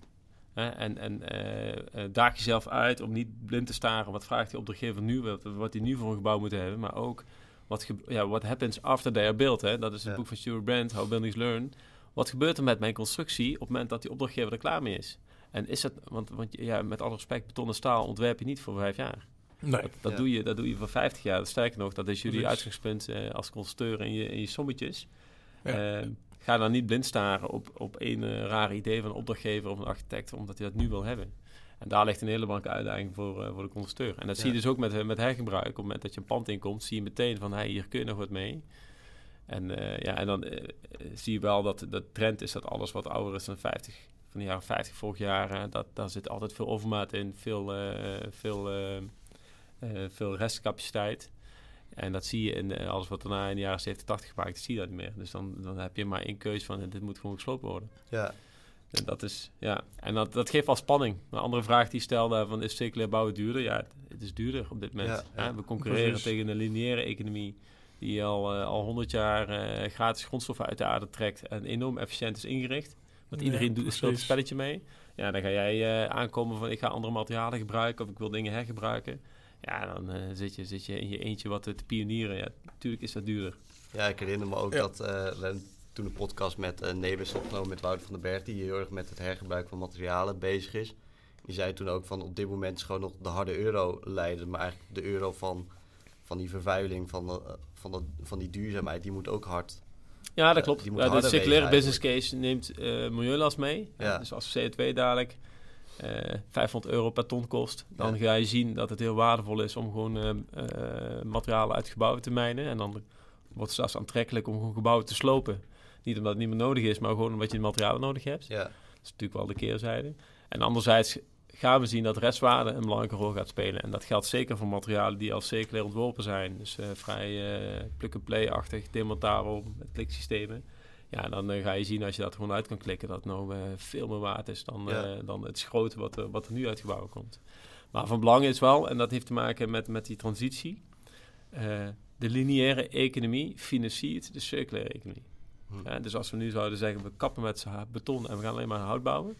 Hè? En, en eh, eh, daag jezelf uit om niet blind te staren. Wat vraagt die opdrachtgever nu? Wat, wat die nu voor een gebouw moet hebben. Maar ook wat, ja, what happens after they are built. Hè? Dat is het Ja. boek van Stuart Brand, How Buildings Learn. Wat gebeurt er met mijn constructie op het moment dat die opdrachtgever er klaar mee is? En is het, want, want ja, met alle respect, beton en staal ontwerp je niet voor vijf jaar. Nee. Dat, dat, Ja. doe je, dat doe je voor 50 jaar. Sterker nog, dat is jullie uitgangspunt eh, als constructeur in je, in je sommetjes. Ja. Eh, ga dan niet blind staren op, op één eh, raar idee van een opdrachtgever of een architect, omdat hij dat nu wil hebben. En daar ligt een hele belangrijke uitdaging voor, eh, voor de constructeur. En dat Ja. zie je dus ook met, eh, met hergebruik. Op het moment dat je een pand inkomt, zie je meteen van, hey, hier kun je nog wat mee. En, ja, en dan zie je wel dat de trend is dat alles wat ouder is dan 50, van de jaren 50 vorig jaar, dat, daar zit altijd veel overmaat in, veel, veel, veel restcapaciteit. En dat zie je in eh, alles wat daarna in de jaren 70, 80 gemaakt is, zie je dat niet meer. Dus dan, dan heb je maar één keuze van, eh, dit moet gewoon gesloopt worden. Ja, En dat is, ja, en dat, dat geeft wel spanning. Een andere vraag die stelde van, is circulair bouwen duurder? Ja, het, het is duurder op dit moment. Ja, ja. hè? We concurreren Precies. tegen een lineaire economie die al, eh, al 100 jaar gratis grondstoffen uit de aarde trekt en enorm efficiënt is ingericht. Want Ja, iedereen doet, speelt een spelletje mee. Ja, dan ga jij aankomen van, ik ga andere materialen gebruiken of ik wil dingen hergebruiken. Ja, dan eh, zit, je, zit je in je eentje wat te pionieren. Ja, natuurlijk is dat duurder. ja, ik herinner me ook Ja. dat eh, we toen een podcast met uh, Nebus opgenomen met Wouter van den Berg, die heel erg met het hergebruik van materialen bezig is. Die zei toen ook van op dit moment is gewoon nog de harde euro leiden, maar eigenlijk de euro van, van die vervuiling, van, de, van, de, van die duurzaamheid, die moet ook hard. Ja, dat klopt. die moet Ja, de circulaire business case neemt eh, milieulast mee. Ja. Ja, dus als CO2 dadelijk eh 500 euro per ton kost, dan Ja. ga je zien dat het heel waardevol is om gewoon eh, eh, materialen uit gebouwen te mijnen. En dan wordt het zelfs aantrekkelijk om gewoon gebouwen te slopen. Niet omdat het niet meer nodig is, maar gewoon omdat je de materialen nodig hebt. Ja, Dat is natuurlijk wel de keerzijde. En anderzijds gaan we zien dat restwaarde een belangrijke rol gaat spelen. En dat geldt zeker voor materialen die al circulair ontworpen zijn. Dus eh, vrij eh, plug-and-play-achtig, demontabel, met kliksystemen. Ja, dan eh, ga je zien als je dat gewoon uit kan klikken... dat het nou eh, veel meer waard is dan, Ja. eh, dan het schroten wat, er- wat er nu uit gebouwen komt. Maar van belang is wel, en dat heeft te maken met, met die transitie... de lineaire economie financiert de circulaire economie. Hm. Ja, dus als we nu zouden zeggen, we kappen met z'n beton en we gaan alleen maar hout bouwen.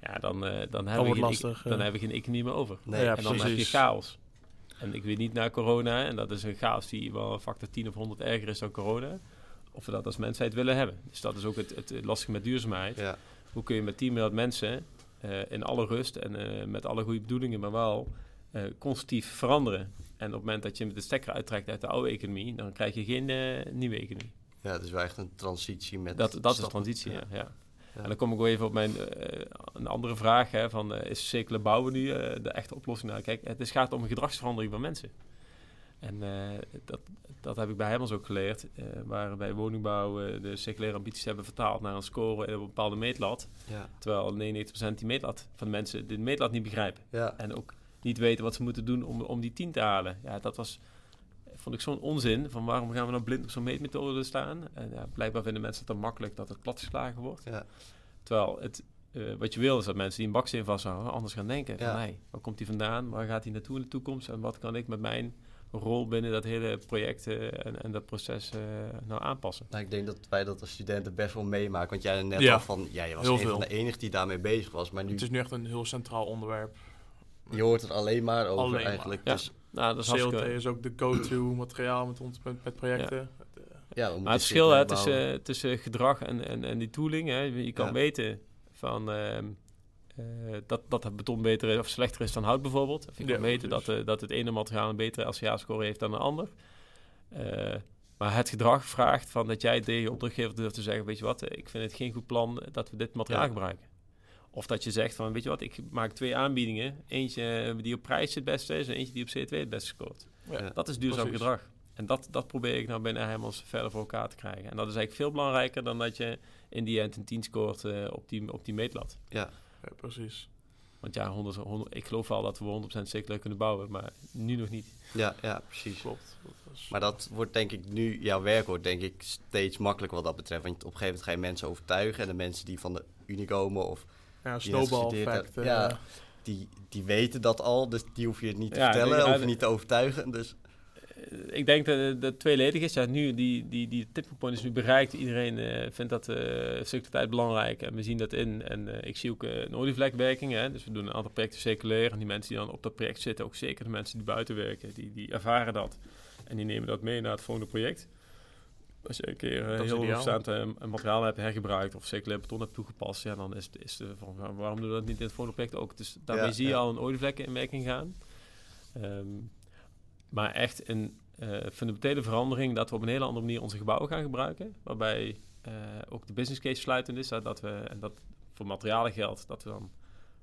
Ja, dan, eh, dan, hebben, we lastig, dan hebben we geen economie meer over. nee, Ja, en dan heb je chaos. En ik weet niet naar corona, en dat is een chaos die wel een factor 10 of 100 erger is dan corona, of we dat als mensheid willen hebben. Dus dat is ook het, het lastige met duurzaamheid. ja, Hoe kun je met 10 miljard mensen eh, in alle rust en eh, met alle goede bedoelingen, maar wel eh, constructief veranderen. En op het moment dat je met de stekker uittrekt uit de oude economie, dan krijg je geen nieuwe economie. ja, is wel echt een transitie met Dat, dat is stappen. transitie, ja. ja. Ja. En dan kom ik wel even op mijn een andere vraag, hè, van is circulair bouwen nu de echte oplossing? Nou, kijk, het is, gaat om een gedragsverandering van mensen. En eh, dat, dat heb ik bij Hemmels ook geleerd, eh, waar bij woningbouw eh, de circulaire ambities hebben vertaald naar een score in een bepaalde meetlat. Ja, Terwijl 99% die meetlat van de mensen de meetlat niet begrijpen. ja, En ook niet weten wat ze moeten doen om, om die 10 te halen. Ja, dat was, vond ik zo'n onzin. Van waarom gaan we nou blind op zo'n meetmethode staan? En ja, blijkbaar vinden mensen het dan makkelijk dat het platgeslagen wordt. ja, Terwijl het, wat je wil is dat mensen die een baksteen vasthouden anders gaan denken. Ja. Van, hey, waar komt die vandaan? Waar gaat hij naartoe in de toekomst? En wat kan ik met mijn rol binnen dat hele project eh, en, en dat proces eh, nou aanpassen? Nou, ik denk dat wij dat als studenten best wel meemaken. Want jij net Ja. al van, ja, je was Heel een veel. van de enige die daarmee bezig was. Maar nu, Het is nu echt een heel centraal onderwerp. je hoort er alleen maar over Alleen maar. eigenlijk. Ja. Dus Nou, dat is CLT hartstikke... is ook de go-to materiaal met, ons, met, met projecten. Het, eh, ja, moeten Maar het verschil hè, tussen, tussen gedrag en, en, en die tooling, hè, je kan Ja. weten van, ehm, eh, dat, dat het beton beter is of slechter is dan hout bijvoorbeeld. Of je kan Ja, dat, eh, dat het ene materiaal een betere LCA-score heeft dan een ander. Eh, maar het gedrag vraagt van dat jij tegen je opdrachtgever durft te zeggen, weet je wat, ik vind het geen goed plan dat we dit materiaal Ja. gebruiken. Of dat je zegt van, weet je wat, ik maak twee aanbiedingen. Eentje die op prijs het beste is en eentje die op CO2 het beste scoort. ja. Dat is duurzaam Precies. gedrag. En dat, dat probeer ik nou binnen Heijmans verder voor elkaar te krijgen. En dat is eigenlijk veel belangrijker dan dat je in die end een 10 scoort op, die, op die meetlat. Ja, Ja, precies. Want ja, 100, 100 ik geloof wel dat we 100% circulair kunnen bouwen, maar nu nog niet. ja, ja, precies. Klopt. Dat is- Maar dat wordt denk ik nu, jouw werk wordt denk ik steeds makkelijker wat dat betreft. Want op een gegeven moment ga je mensen overtuigen. En de mensen die van de Unie komen of ja, snowball effect. eh, ja. die, die weten dat al. Dus die hoef je het niet te Ja, vertellen, ik- hoef je ja, niet te overtuigen. Dus ik denk dat het dat tweeledig is. Ja, nu, die, die, die tipping point is nu bereikt. Iedereen eh, vindt dat eh circulariteit belangrijk en we zien dat in. En eh, ik zie ook eh, een olievlekwerking. Hè? Dus we doen een aantal projecten circulair. En die mensen die dan op dat project zitten, ook zeker de mensen die buiten werken, die, die ervaren dat. En die nemen dat mee naar het volgende project. Als je een keer eh, heel overstaand eh, materiaal hebt hergebruikt of circulair beton hebt toegepast, ja, dan is, is de van waar- waarom doen we dat niet in het volgende project ook? Dus daarmee Ja, zie je ja. al een olievlek in werking gaan. Ehm, maar echt een eh, fundamentele verandering dat we op een hele andere manier onze gebouwen gaan gebruiken. Waarbij eh, ook de business case sluitend is. dat we, en dat voor materialen geldt, dat we dan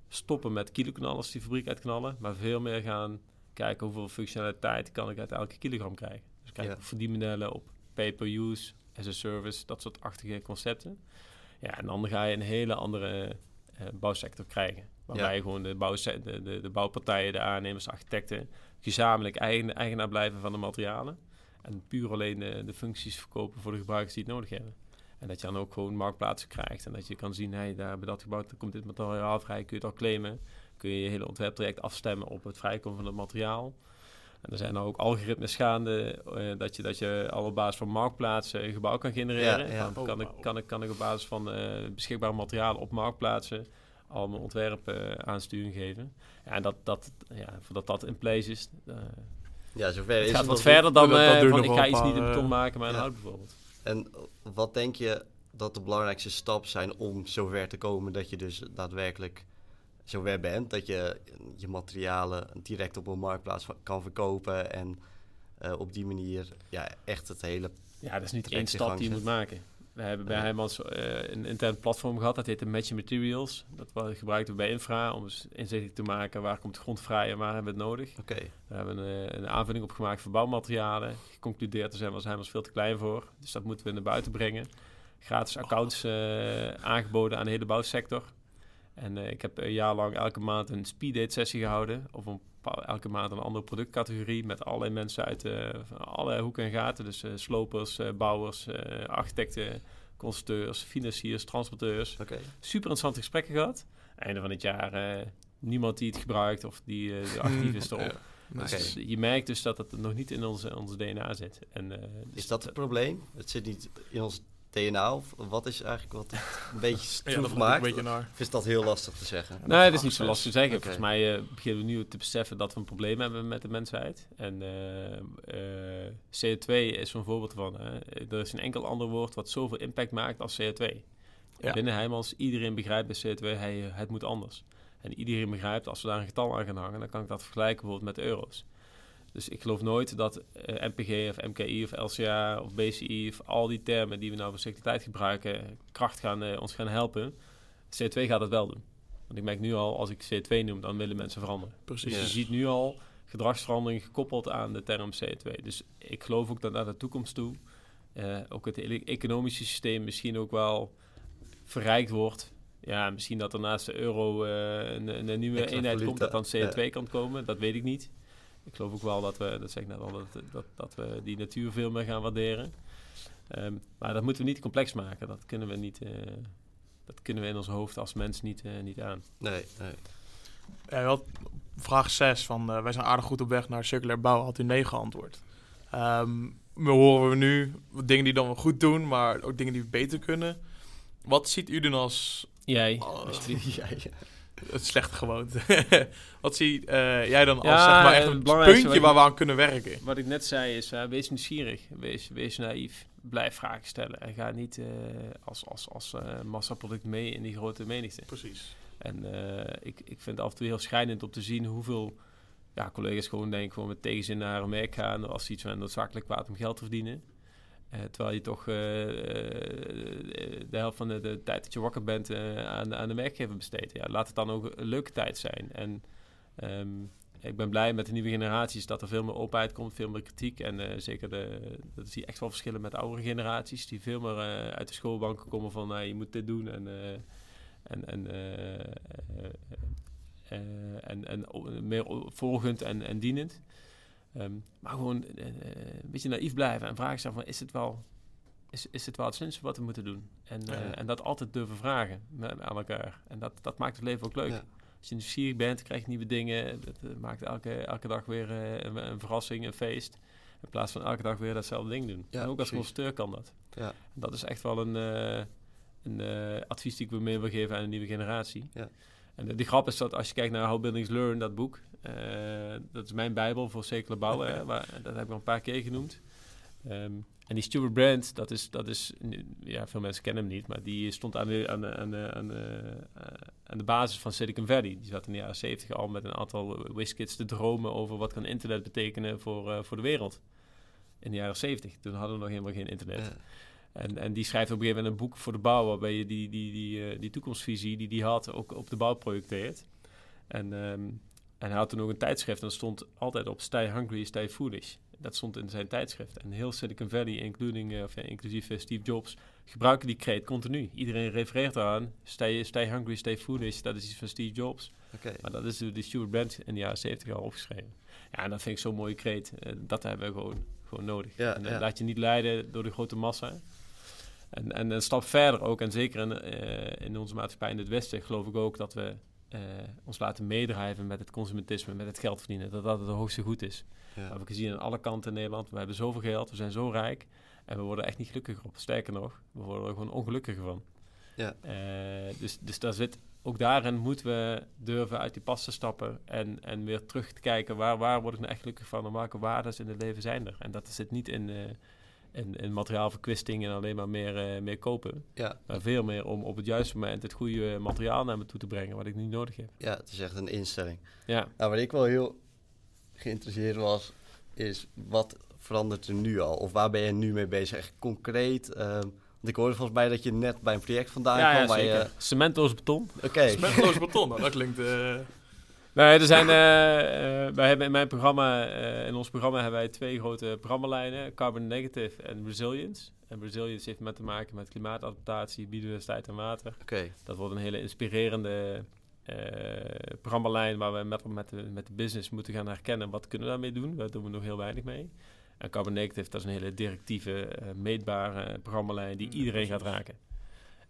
stoppen met kiloknallers die fabriek uitknallen. Maar veel meer gaan kijken hoeveel functionaliteit kan ik uit elke kilogram krijgen. Dus kijken Ja. op verdienmodellen, op pay-per-use, as a service, dat soort achtige concepten. Ja, en dan ga je een hele andere eh, bouwsector krijgen. Waarbij Ja. je gewoon de, bouwse- de, de, de bouwpartijen, de aannemers, architecten gezamenlijk eigen, eigenaar blijven van de materialen. En puur alleen de, de functies verkopen voor de gebruikers die het nodig hebben. En dat je dan ook gewoon marktplaatsen krijgt. En dat je kan zien, hey, daar bij dat gebouw dan komt dit materiaal vrij. Kun je het al claimen. Kun je je hele ontwerptraject afstemmen op het vrijkomen van het materiaal. En er zijn nou ook algoritmes gaande eh, dat, je, dat je al op basis van marktplaatsen een gebouw kan genereren. Ja, ja. Van, Oh, kan, ik, kan, ik, kan ik op basis van eh, beschikbare materialen op marktplaatsen al mijn ontwerp eh, aansturing geven. Ja, en dat, dat, ja, voordat dat in place is, eh, ja, zover is het gaat het wat verder dan Dat- dat eh, van ik ga iets niet in beton maken, maar een ja. hout bijvoorbeeld. En wat denk je dat de belangrijkste stappen zijn om zover te komen dat je dus daadwerkelijk zover bent, dat je je materialen direct op een marktplaats kan verkopen en eh, op die manier ja, echt het hele... Ja, dat is niet één stap die je moet maken. We hebben bij. Heijmans eh, een intern platform gehad, dat heette Matching Materials. Dat gebruikten we bij Infra om eens inzicht te maken waar komt de grond vrij en waar hebben we het nodig. Oké, Daar hebben we een, eh, een aanvulling op gemaakt voor bouwmaterialen. Geconcludeerd, daar zijn was Heijmans veel te klein voor. Dus dat moeten we naar buiten brengen. Gratis accounts eh, aangeboden aan de hele bouwsector. En ik heb een jaar lang elke maand een speeddate sessie gehouden. Of een, elke maand een andere productcategorie. Met allerlei mensen uit eh, alle hoeken en gaten. Dus eh, slopers, eh, bouwers, architecten, constructeurs, financiers, transporteurs. oké. Super interessante gesprekken gehad. Einde van het jaar niemand die het gebruikt of die actief is [laughs] erop. Ja. Dus je merkt dus dat het nog niet in onze, onze DNA zit. En, dus Is dat het probleem? Het zit niet in ons DNA of wat is eigenlijk wat het [laughs] een beetje Ja, stroef ik maakt? een beetje naar. Of is dat heel lastig te zeggen? Nee, dat is niet zo lastig te zeggen. Volgens mij eh, beginnen we nu te beseffen dat we een probleem hebben met de mensheid. En eh, eh, CO2 is zo'n voorbeeld van. Hè. Er is een enkel ander woord wat zoveel impact maakt als CO2. Ja. Binnen Heijmans, iedereen begrijpt bij CO2, hij, het moet anders. En iedereen begrijpt, als we daar een getal aan gaan hangen, dan kan ik dat vergelijken bijvoorbeeld met euro's. Dus ik geloof nooit dat eh, MPG of MKI of LCA of BCI of al die termen die we nou voor circulariteit gebruiken, kracht gaan, eh, ons gaan helpen. CO2 gaat het wel doen. Want ik merk nu al, als ik CO2 noem, dan willen mensen veranderen. Precies. Dus je ziet nu al gedragsverandering gekoppeld aan de term CO2. Dus ik geloof ook dat naar de toekomst toe eh, ook het hele economische systeem misschien ook wel verrijkt wordt. Ja, misschien dat er naast de euro eh, een, een nieuwe eenheid komt dat dan CO2 kan komen. Dat weet ik niet. Ik geloof ook wel dat we, dat zeg ik net al, dat, dat, dat we die natuur veel meer gaan waarderen. Ehm, maar dat moeten we niet complex maken. Dat kunnen we niet. eh, dat kunnen we in ons hoofd als mens niet, eh, niet aan. Nee, nee. Ja, wat, vraag 6 van eh, wij zijn aardig goed op weg naar circulair bouwen, had u nee geantwoord. Ehm, we horen we nu dingen die dan wel goed doen, maar ook dingen die we beter kunnen. Wat ziet u dan als Jij. Oh. Ja, [laughs] ja. Het slechte gewoonte? [laughs] wat zie eh, jij dan als Ja, zeg maar, echt een puntje waar we aan kunnen werken? Wat ik net zei is, eh, wees nieuwsgierig, wees, wees naïef, blijf vragen stellen en ga niet eh, als, als, als massaproduct mee in die grote menigte. Precies. En ik, ik vind het af en toe heel schrijnend om te zien hoeveel ja, collega's gewoon denk ik gewoon met tegenzin naar hun werk gaan als ze iets van noodzakelijk kwaad om geld te verdienen. Eh, terwijl je toch eh, eh, de helft van de, tijd dat je wakker bent aan, aan de werkgever besteedt. Ja, laat het dan ook een leuke tijd zijn. En ehm, ik ben blij met de nieuwe generaties dat er veel meer openheid komt, veel meer kritiek. En zeker dat zie je echt wel verschillen met de oudere generaties, die veel meer uit de schoolbanken komen van nou, je moet dit doen en, en, en, en, en meer volgend en, en dienend. Ehm, maar gewoon eh, eh, een beetje naïef blijven en vragen stellen van is het wel, is, is het wel het slimste wat we moeten doen? En, eh, Ja. en dat altijd durven vragen met, aan elkaar. En dat, dat maakt het leven ook leuk. Ja. Als je nieuwsgierig bent, krijg je nieuwe dingen. Dat maakt elke, elke dag weer een, een verrassing, een feest. In plaats van elke dag weer datzelfde ding doen. En ook als consulteur kan dat. Ja. Dat is echt wel een, een advies die ik wil mee wil geven aan de nieuwe generatie. Ja. En de, die grap is dat als je kijkt naar How Buildings Learn, dat boek. Eh, dat is mijn bijbel voor circulair bouwen. hè, waar, dat heb ik al een paar keer genoemd. Ehm, en die Stuart Brand, dat is, dat is, ja, veel mensen kennen hem niet, maar die stond aan de, aan de, aan de, aan de, eh, aan de basis van Silicon Valley. Die zat in de jaren 70 al met een aantal WizKids te dromen over wat kan internet betekenen voor, eh, voor de wereld. In de jaren 70, toen hadden we nog helemaal geen internet. Ja. En, en die schrijft op een gegeven moment een boek voor de bouw, waarbij je die, die, die, eh, die toekomstvisie die die had ook op de bouw projecteert. En, ehm, en hij had toen ook een tijdschrift en dat stond altijd op Stay Hungry, Stay Foolish. Dat stond in zijn tijdschrift. En heel Silicon Valley, including, eh, of, ja, inclusief eh, Steve Jobs, gebruiken die kreet continu. Iedereen refereert eraan. Stay, stay Hungry, Stay Foolish, dat is iets van Steve Jobs. Maar dat is de, de Stuart Brand in de jaren 70 al opgeschreven. Ja, en dat vind ik zo'n mooie kreet. Eh, dat hebben we gewoon, gewoon nodig. Ja, en, ja. Laat je niet leiden door de grote massa. En, en een stap verder ook, en zeker in, in onze maatschappij in het Westen, geloof ik ook dat we eh, ons laten meedrijven met het consumentisme, met het geld verdienen. Dat dat het hoogste goed is. Ja. We hebben gezien aan alle kanten in Nederland. We hebben zoveel geld, we zijn zo rijk. En we worden echt niet gelukkiger op. Sterker nog, we worden er gewoon ongelukkiger van. Ja. Eh, dus, dus daar zit, ook daarin moeten we durven uit die pas te stappen. En, en weer terug te kijken, waar, waar word ik nou echt gelukkig van? En welke waarden in het leven zijn er? En dat zit niet in, eh in, in materiaalverkwisting en alleen maar meer, eh, meer kopen. Ja. Maar veel meer om op het juiste moment het goede materiaal naar me toe te brengen, wat ik niet nodig heb. ja, het is echt een instelling. Ja. Nou, waar ik wel heel geïnteresseerd was, is wat verandert er nu al? Of waar ben je nu mee bezig? Echt concreet? Ehm, want ik hoorde volgens mij dat je net bij een project vandaan ja, kwam. ja, waar zeker. je, Cementloos beton. Oké. Smetloos beton, nou, dat klinkt... eh, Nee, er zijn, eh, eh, wij hebben in mijn programma, eh, in ons programma hebben wij twee grote programmalijnen, Carbon Negative en Resilience. En Resilience heeft met te maken met klimaatadaptatie, biodiversiteit en water. Oké. Dat wordt een hele inspirerende eh programmalijn waar we met, met, de, met de business moeten gaan herkennen wat kunnen we daarmee doen. Daar doen we nog heel weinig mee. En Carbon Negative, dat is een hele directieve, eh, meetbare programmalijn die iedereen gaat raken.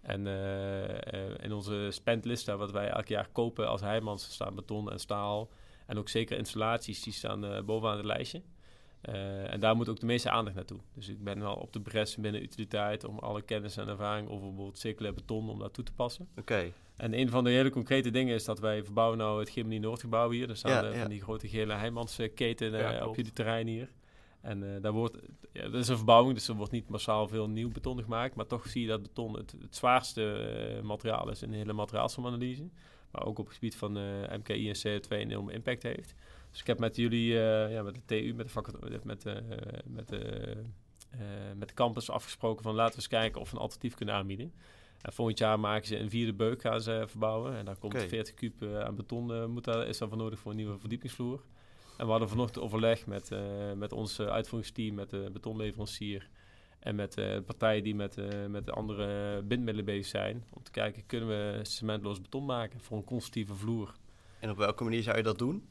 En eh, eh, in onze spendlista, wat wij elk jaar kopen als Heijmans, staan beton en staal. En ook zeker installaties, die staan eh, bovenaan het lijstje. En daar moet ook de meeste aandacht naartoe. Dus ik ben wel op de bres binnen utiliteit om alle kennis en ervaring over bijvoorbeeld circulair beton om dat toe te passen. Oké. En een van de hele concrete dingen is dat wij verbouwen nou het Gimini Noordgebouw hier. Er staan Ja, ja. van die grote gele Heijmansketen Ja, op jullie terrein hier. En eh, daar wordt, ja, dat is een verbouwing, dus er wordt niet massaal veel nieuw beton gemaakt. Maar toch zie je dat beton het, het zwaarste eh, materiaal is in de hele materiaalsomanalyse. Maar ook op het gebied van eh, MKI en CO2 een enorme impact heeft. Dus ik heb met jullie, ja, met de TU, met de, met, met, de, met de campus afgesproken van laten we eens kijken of we een alternatief kunnen aanbieden. En volgend jaar maken ze een vierde beuk gaan ze verbouwen. En daar komt Oké. 40 kuub aan beton moet daar, is daarvoor nodig voor een nieuwe verdiepingsvloer. En we hadden vanochtend overleg met, eh, met ons eh, uitvoeringsteam, met de betonleverancier en met eh, partijen die met, eh, met de andere bindmiddelen bezig zijn. Om te kijken, kunnen we cementloos beton maken voor een constructieve vloer? En op welke manier zou je dat doen?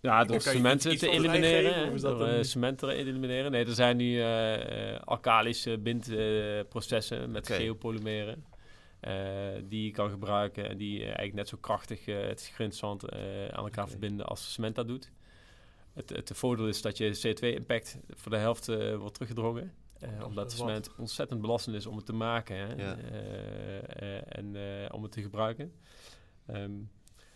Ja, door cement te elimineren. door eh, cement te elimineren. Nee, er zijn nu alkalische bindprocessen met geopolymeren. die je kan gebruiken en die eigenlijk net zo krachtig het grindzand aan elkaar verbinden als cement dat doet. Het, het voordeel is dat je CO2-impact voor de helft wordt teruggedrongen. Uh, omdat cement ontzettend belastend is om het te maken hè? en om het te gebruiken. Um,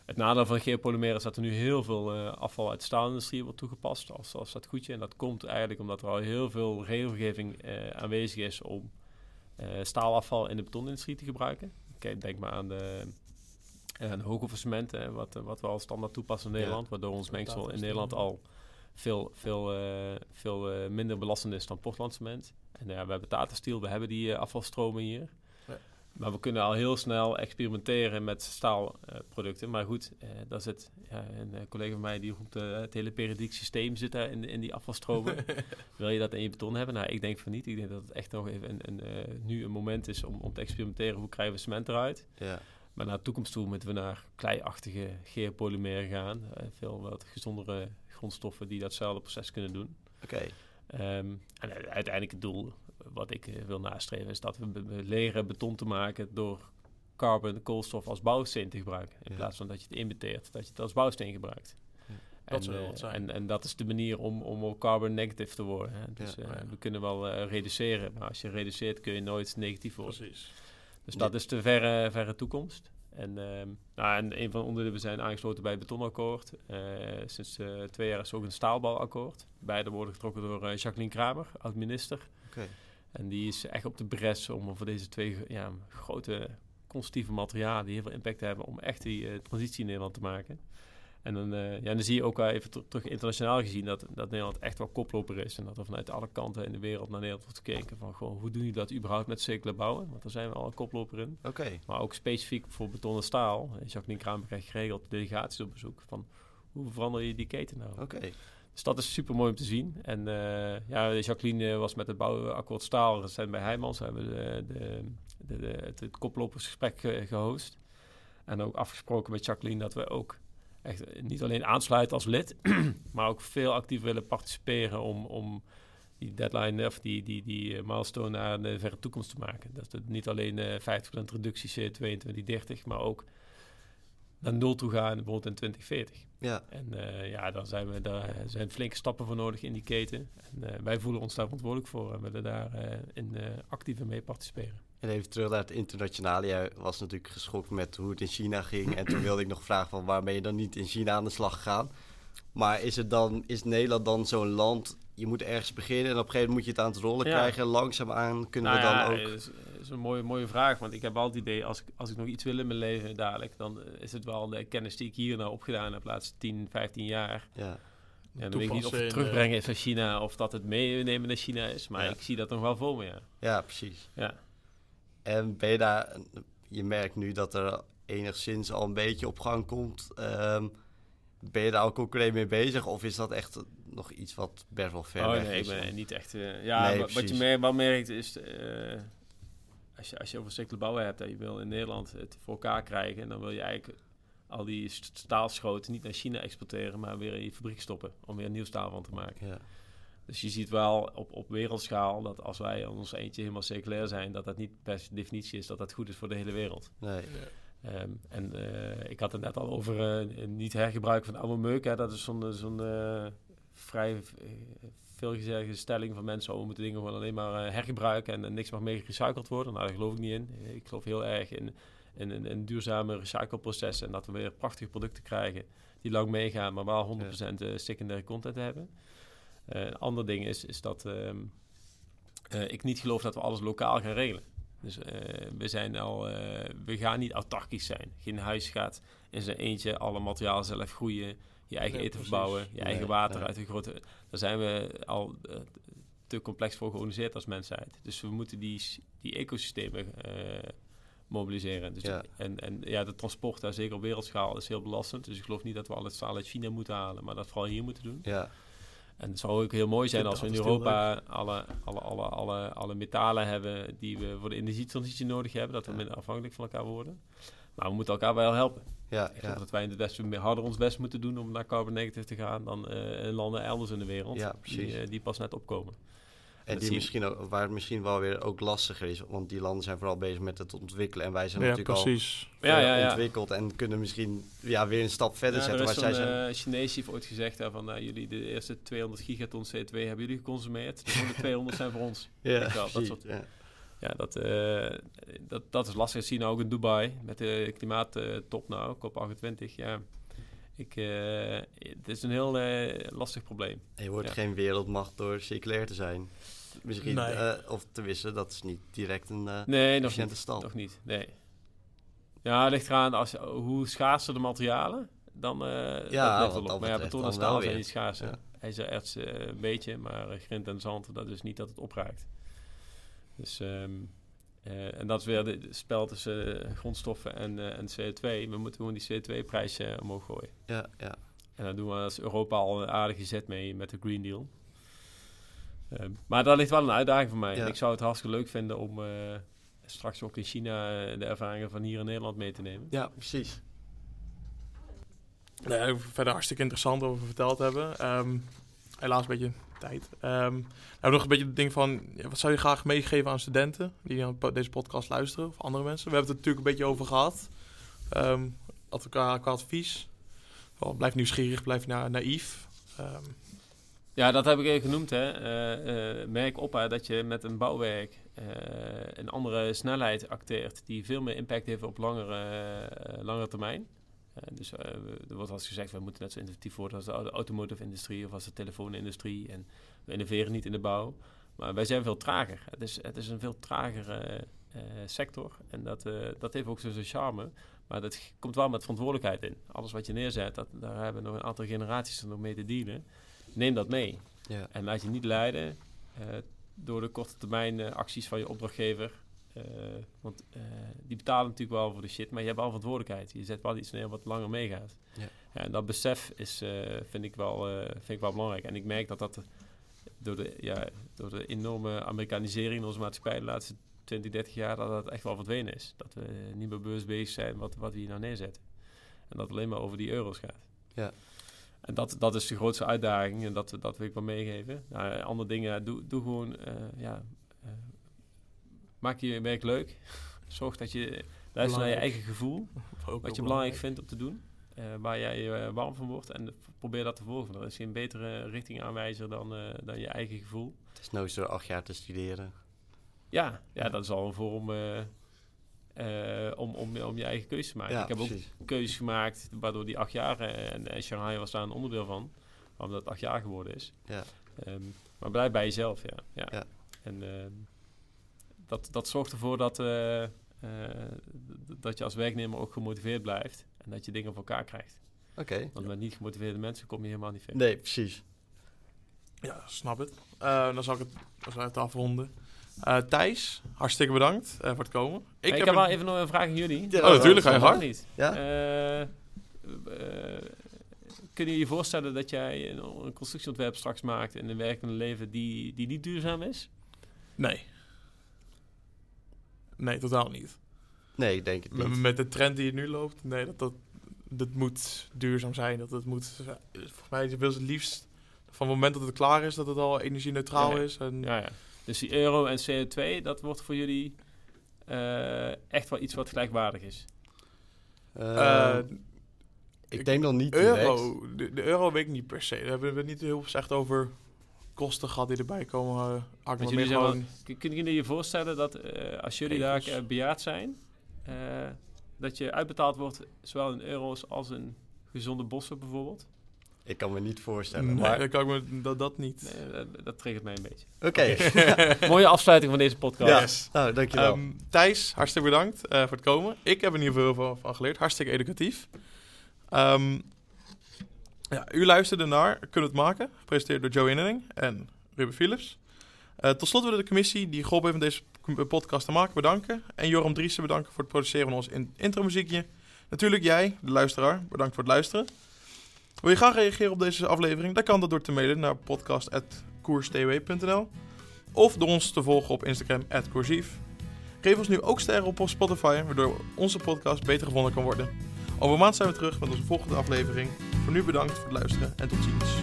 het nadeel van geopolymeren is dat er nu heel veel uh, afval uit de staalindustrie wordt toegepast als, als dat goedje. En dat komt eigenlijk omdat er al heel veel regelgeving uh, aanwezig is om uh, staalafval in de betonindustrie te gebruiken. Kijk, denk maar aan de, aan cement, wat, wat we al standaard toepassen in Nederland. Waardoor ons mengsel in Nederland al veel, veel, veel minder belastend is dan Portlandcement. En ja, we hebben Tata Steel, we hebben die afvalstromen hier. Maar we kunnen al heel snel experimenteren met staalproducten. maar goed, uh, daar zit ja, een collega van mij die roept het hele periodiek systeem zit daar in, in die afvalstromen. [laughs] Wil je dat in je beton hebben? Nou, ik denk van niet. Ik denk dat het echt nog even een, een, nu een moment is om, om te experimenteren. Hoe krijgen we cement eruit? Ja. Maar naar de toekomst toe moeten we naar kleiachtige geopolymeren gaan. veel wat gezondere grondstoffen die datzelfde proces kunnen doen. Oké. Ehm, en uiteindelijk het doel wat ik eh, wil nastreven is dat we leren beton te maken door carbon, koolstof als bouwsteen te gebruiken. In plaats van dat je het inbeteert, dat je het als bouwsteen gebruikt. En, dat uh, en, en, dat is de manier om, om ook carbon negative te worden. Hè. Dus ja, uh, we kunnen wel uh, reduceren, maar als je reduceert kun je nooit negatief worden. Precies. Dus dat is de verre, verre toekomst. En, ehm, nou, en een van de onderdelen, we zijn aangesloten bij het betonakkoord. sinds twee jaar is ook een staalbouwakkoord. Beide worden getrokken door Jacqueline Kramer, oud-minister. Okay. En die is echt op de bres om voor deze twee ja, grote constructieve materialen die heel veel impact hebben om echt die uh, transitie in Nederland te maken. En dan, uh, ja, dan zie je ook wel even terug internationaal gezien dat, dat Nederland echt wel koploper is. En dat er vanuit alle kanten in de wereld naar Nederland wordt gekeken van gewoon, hoe doen jullie dat überhaupt met circulair bouwen? Want daar zijn we al een koploper in. Oké. Maar ook specifiek voor beton en staal. Jacqueline Kramer krijgt geregeld delegaties op bezoek van hoe verander je die keten nou? Oké. Dus dat is super mooi om te zien. En uh, ja, Jacqueline was met het bouwakkoord staal recent bij Heijmans. We hebben de, de, de, het, het koplopersgesprek gehost. En ook afgesproken met Jacqueline dat we ook echt niet alleen aansluiten als lid, [clears throat] maar ook veel actief willen participeren om, om die deadline of die, die, die eh, milestone naar de verre toekomst te maken. Dat het niet alleen uh, 50% reductie CO2 in 2030, maar ook naar nul toe gaan, bijvoorbeeld in 2040. Ja. En uh, ja, daar zijn, we, daar zijn flinke stappen voor nodig in die keten. En uh, wij voelen ons daar verantwoordelijk voor en willen daar uh, in actief mee participeren. En even terug naar het internationale. Jij was natuurlijk geschokt met hoe het in China ging. En toen wilde ik nog vragen van waarom ben je dan niet in China aan de slag gegaan? Maar is, het dan, is Nederland dan zo'n land je moet ergens beginnen en op een gegeven moment moet je het aan het rollen krijgen. Langzaamaan kunnen nou we dan ja, ook... Dat is, een mooie, mooie vraag, want ik heb altijd het idee... Als ik, als ik nog iets wil in mijn leven dadelijk... dan is het wel de kennis die ik hier nou opgedaan heb... de laatste 10, 15 jaar. Ja. Ja, dan weet ik niet of het terugbrengen is naar China... of dat het meenemen naar China is. Maar ik zie dat nog wel voor me, ja. Ja, precies. Ja. En ben je daar... Je merkt nu dat er enigszins al een beetje op gang komt... Um, ben je daar al concreet mee bezig? Of is dat echt nog iets wat best wel ver oh, weg nee, is? ik ben niet echt... Uh, ja, nee, wat je wel merkt is... Uh, als, je, als je over cirkelen bouwen hebt en je wil in Nederland het voor elkaar krijgen... en dan wil je eigenlijk al die staalschoten niet naar China exporteren... maar weer in je fabriek stoppen om weer een nieuw staal van te maken. Ja. Dus je ziet wel op, op wereldschaal dat als wij ons eentje helemaal circulair zijn... dat dat niet per definitie is dat dat goed is voor de hele wereld. Nee. Um, en uh, ik had het net al over uh, niet hergebruik van oude meuk. Hè. Dat is zo'n zo'n uh, vrij veelgezegde stelling van mensen. Oh, we moeten dingen gewoon alleen maar hergebruiken en, en, niks mag meer gerecycled worden. Nou, daar geloof ik niet in. Ik geloof heel erg in, in, duurzame recycleproces. En dat we weer prachtige producten krijgen die lang meegaan, maar wel 100% ja. secundaire content hebben. Een ander ding is, is dat um, ik niet geloof dat we alles lokaal gaan regelen. Dus uh, we zijn al, uh, we gaan niet autarkisch zijn. Geen huis gaat in zijn eentje alle materiaal zelf groeien, je eigen eten verbouwen, je eigen water uit de grote. Daar zijn we al uh, te complex voor georganiseerd als mensheid. Dus we moeten die, die ecosystemen mobiliseren. Dus ja. en, en ja, de transport daar zeker op wereldschaal is heel belastend. Dus ik geloof niet dat we al het staal uit China moeten halen, maar dat vooral hier moeten doen. Ja. En het zou ook heel mooi zijn als we in Europa alle, alle, alle, alle, alle metalen hebben die we voor de energietransitie nodig hebben. Dat we minder afhankelijk van elkaar worden. Maar we moeten elkaar wel helpen. Ja, ik ja. dat wij in de Westen harder ons best moeten doen om naar carbon negative te gaan dan uh, landen elders in de wereld. Ja, die, uh, die pas net opkomen. En Dat die misschien ook, waar het misschien wel weer ook lastiger is. Want die landen zijn vooral bezig met het ontwikkelen. En wij zijn Ja, natuurlijk precies. al Ja, ver ja, ja. ontwikkeld. En kunnen misschien ja, weer een stap verder Ja, zetten. er Maar is zij zijn... eh, Chinees die heeft ooit gezegd hè, van nou, jullie de eerste 200 gigaton CO2 hebben jullie geconsumeerd. De volgende [laughs] 200 zijn voor ons. ja, dat precies, soort- ja. Ja, dat, eh, dat, dat is lastig. Dat zie je nou ook in Dubai met de klimaattop nou, COP28. Ja, ik, eh, het is een heel eh, lastig probleem. En je wordt Ja. geen wereldmacht door circulair te zijn. Misschien, Nee. eh, of te wissen, dat is niet direct een eh Nee, nog niet. stand. Nog niet, nee. Ja, het ligt eraan als, hoe schaarser de materialen, dan eh Ja, dat dat op. Maar ja, beton en staal zijn niet schaarser. Ja. IJzererts eh, een beetje, maar grind en zand, dat is niet dat het opraakt. Dus, ehm, eh, en dat is weer het spel tussen grondstoffen en, en CO2. We moeten gewoon die CO2-prijs eh, omhoog gooien. Ja, ja. En daar doen we als Europa al een aardige zet mee met de Green Deal. Ehm, maar dat ligt wel een uitdaging voor mij. Ja. Ik zou het hartstikke leuk vinden om eh, straks ook in China eh, de ervaringen van hier in Nederland mee te nemen. ja, precies. Nee, daar verder hartstikke interessant over verteld hebben. Ehm, helaas een beetje tijd. Ehm nou, nog een beetje het ding van, ja, wat zou je graag meegeven aan studenten die aan deze podcast luisteren of andere mensen? We hebben het er natuurlijk een beetje over gehad. Ehm wat qua, qua advies. Blijf nieuwsgierig, blijf na, naïef. Ehm, Ja, dat heb ik even genoemd. Hè. Eh, eh, merk op dat je met een bouwwerk eh, een andere snelheid acteert die veel meer impact heeft op langere, langere termijn. Dus er wordt als gezegd, we moeten net zo innovatief worden als de auto- automotive industrie of als de telefoonindustrie. En we innoveren niet in de bouw. Maar wij zijn veel trager. Het is, het is een veel tragere eh, sector. En dat, dat heeft ook zijn charme. Maar dat komt wel met verantwoordelijkheid in. Alles wat je neerzet, dat, daar hebben nog een aantal generaties er nog mee te dealen. Neem dat mee. Ja. En laat je niet leiden eh, door de korte termijn eh, acties van je opdrachtgever. Eh, want die betalen natuurlijk wel voor de shit, maar je hebt wel verantwoordelijkheid. Je zet wel iets neer wat langer meegaat. Ja. en dat besef is, vind, ik wel, vind ik wel belangrijk. En ik merk dat dat door de, ja, door de enorme Amerikanisering in onze maatschappij de laatste 20, 30 jaar, dat dat echt wel verdwenen is. Dat we niet meer bewust bezig zijn wat, wat we hier nou neerzetten. En dat het alleen maar over die euro's gaat. Ja. En dat, dat is de grootste uitdaging en dat, dat wil ik wel meegeven. Nou, andere dingen, doe, doe gewoon, eh, ja, eh, maak je werk leuk. [laughs] Zorg dat je luistert naar je eigen gevoel, [laughs] wat je belangrijk vindt om te doen. eh, waar jij warm van wordt en probeer dat te volgen. Er is geen betere richtingaanwijzer dan, eh, dan je eigen gevoel. Het is nooit door acht jaar te studeren. Ja, ja dat is al een vorm eh, eh, om, om, om je eigen keuze te maken. Ja, ik heb ook keuzes gemaakt waardoor die acht jaar, eh, en, en Shanghai was daar een onderdeel van, waarom dat acht jaar geworden is. Ja. Ehm, maar blijf bij jezelf, ja. ja. Ja. En ehm, dat, dat zorgt ervoor dat, eh, eh, dat je als werknemer ook gemotiveerd blijft en dat je dingen voor elkaar krijgt. Oké. Want met niet gemotiveerde mensen kom je helemaal niet ver. Nee, precies. Ja, snap het. Eh, dan zal ik het, dan zal ik het afronden. Eh, Thijs, hartstikke bedankt eh, voor het komen. Ik, heb een- wel even nog een vraag aan jullie. Ja, Oh, natuurlijk, ga je hard. niet. Ja? Eh, kun je je voorstellen dat jij een, een constructieontwerp straks maakt in een werkende leven die, die niet duurzaam is? Nee. Nee, totaal niet. Nee, ik denk het Met, niet. met de trend die er nu loopt, nee, dat, dat, dat moet duurzaam zijn. Dat het moet, volgens mij wil ze het liefst van het moment dat het klaar is, dat het al energie-neutraal Ja. is. En, Ja, ja. Dus die euro en CO2, dat wordt voor jullie eh, echt wel iets wat gelijkwaardig is. Eh, eh, ik denk nog niet euro, de, de euro weet ik niet per se. Daar hebben we het niet heel veel echt over kosten gehad die erbij komen. Uh, jullie gewoon... Kunnen jullie je voorstellen dat eh, als jullie daar Regels. bejaard zijn, eh, dat je uitbetaald wordt zowel in euro's als in gezonde bossen bijvoorbeeld? Ik kan me niet voorstellen. Nee, maar dat kan ik me dat, dat niet. Nee, dat, dat triggert mij een beetje. oké. [laughs] Mooie afsluiting van deze podcast. Ja. Yes. Nou, dankjewel. Ehm, Thijs, hartstikke bedankt eh, voor het komen. Ik heb er in ieder geval heel veel van geleerd. Hartstikke educatief. Ehm, ja, u luisterde naar Kunnen het maken, gepresenteerd door Joe Innering en Ruben Philips. Eh, tot slot willen we de commissie die geholpen heeft om deze k- podcast te maken bedanken. En Joram Driessen bedanken voor het produceren van ons in intro-muziekje. Natuurlijk jij, de luisteraar, bedankt voor het luisteren. Wil je graag reageren op deze aflevering? Dan kan dat door te mailen naar podcast.koerstw.nl of door ons te volgen op Instagram, @coursief. Geef ons nu ook sterren op op Spotify, waardoor onze podcast beter gevonden kan worden. Over een maand zijn we terug met onze volgende aflevering. Voor nu bedankt voor het luisteren en tot ziens.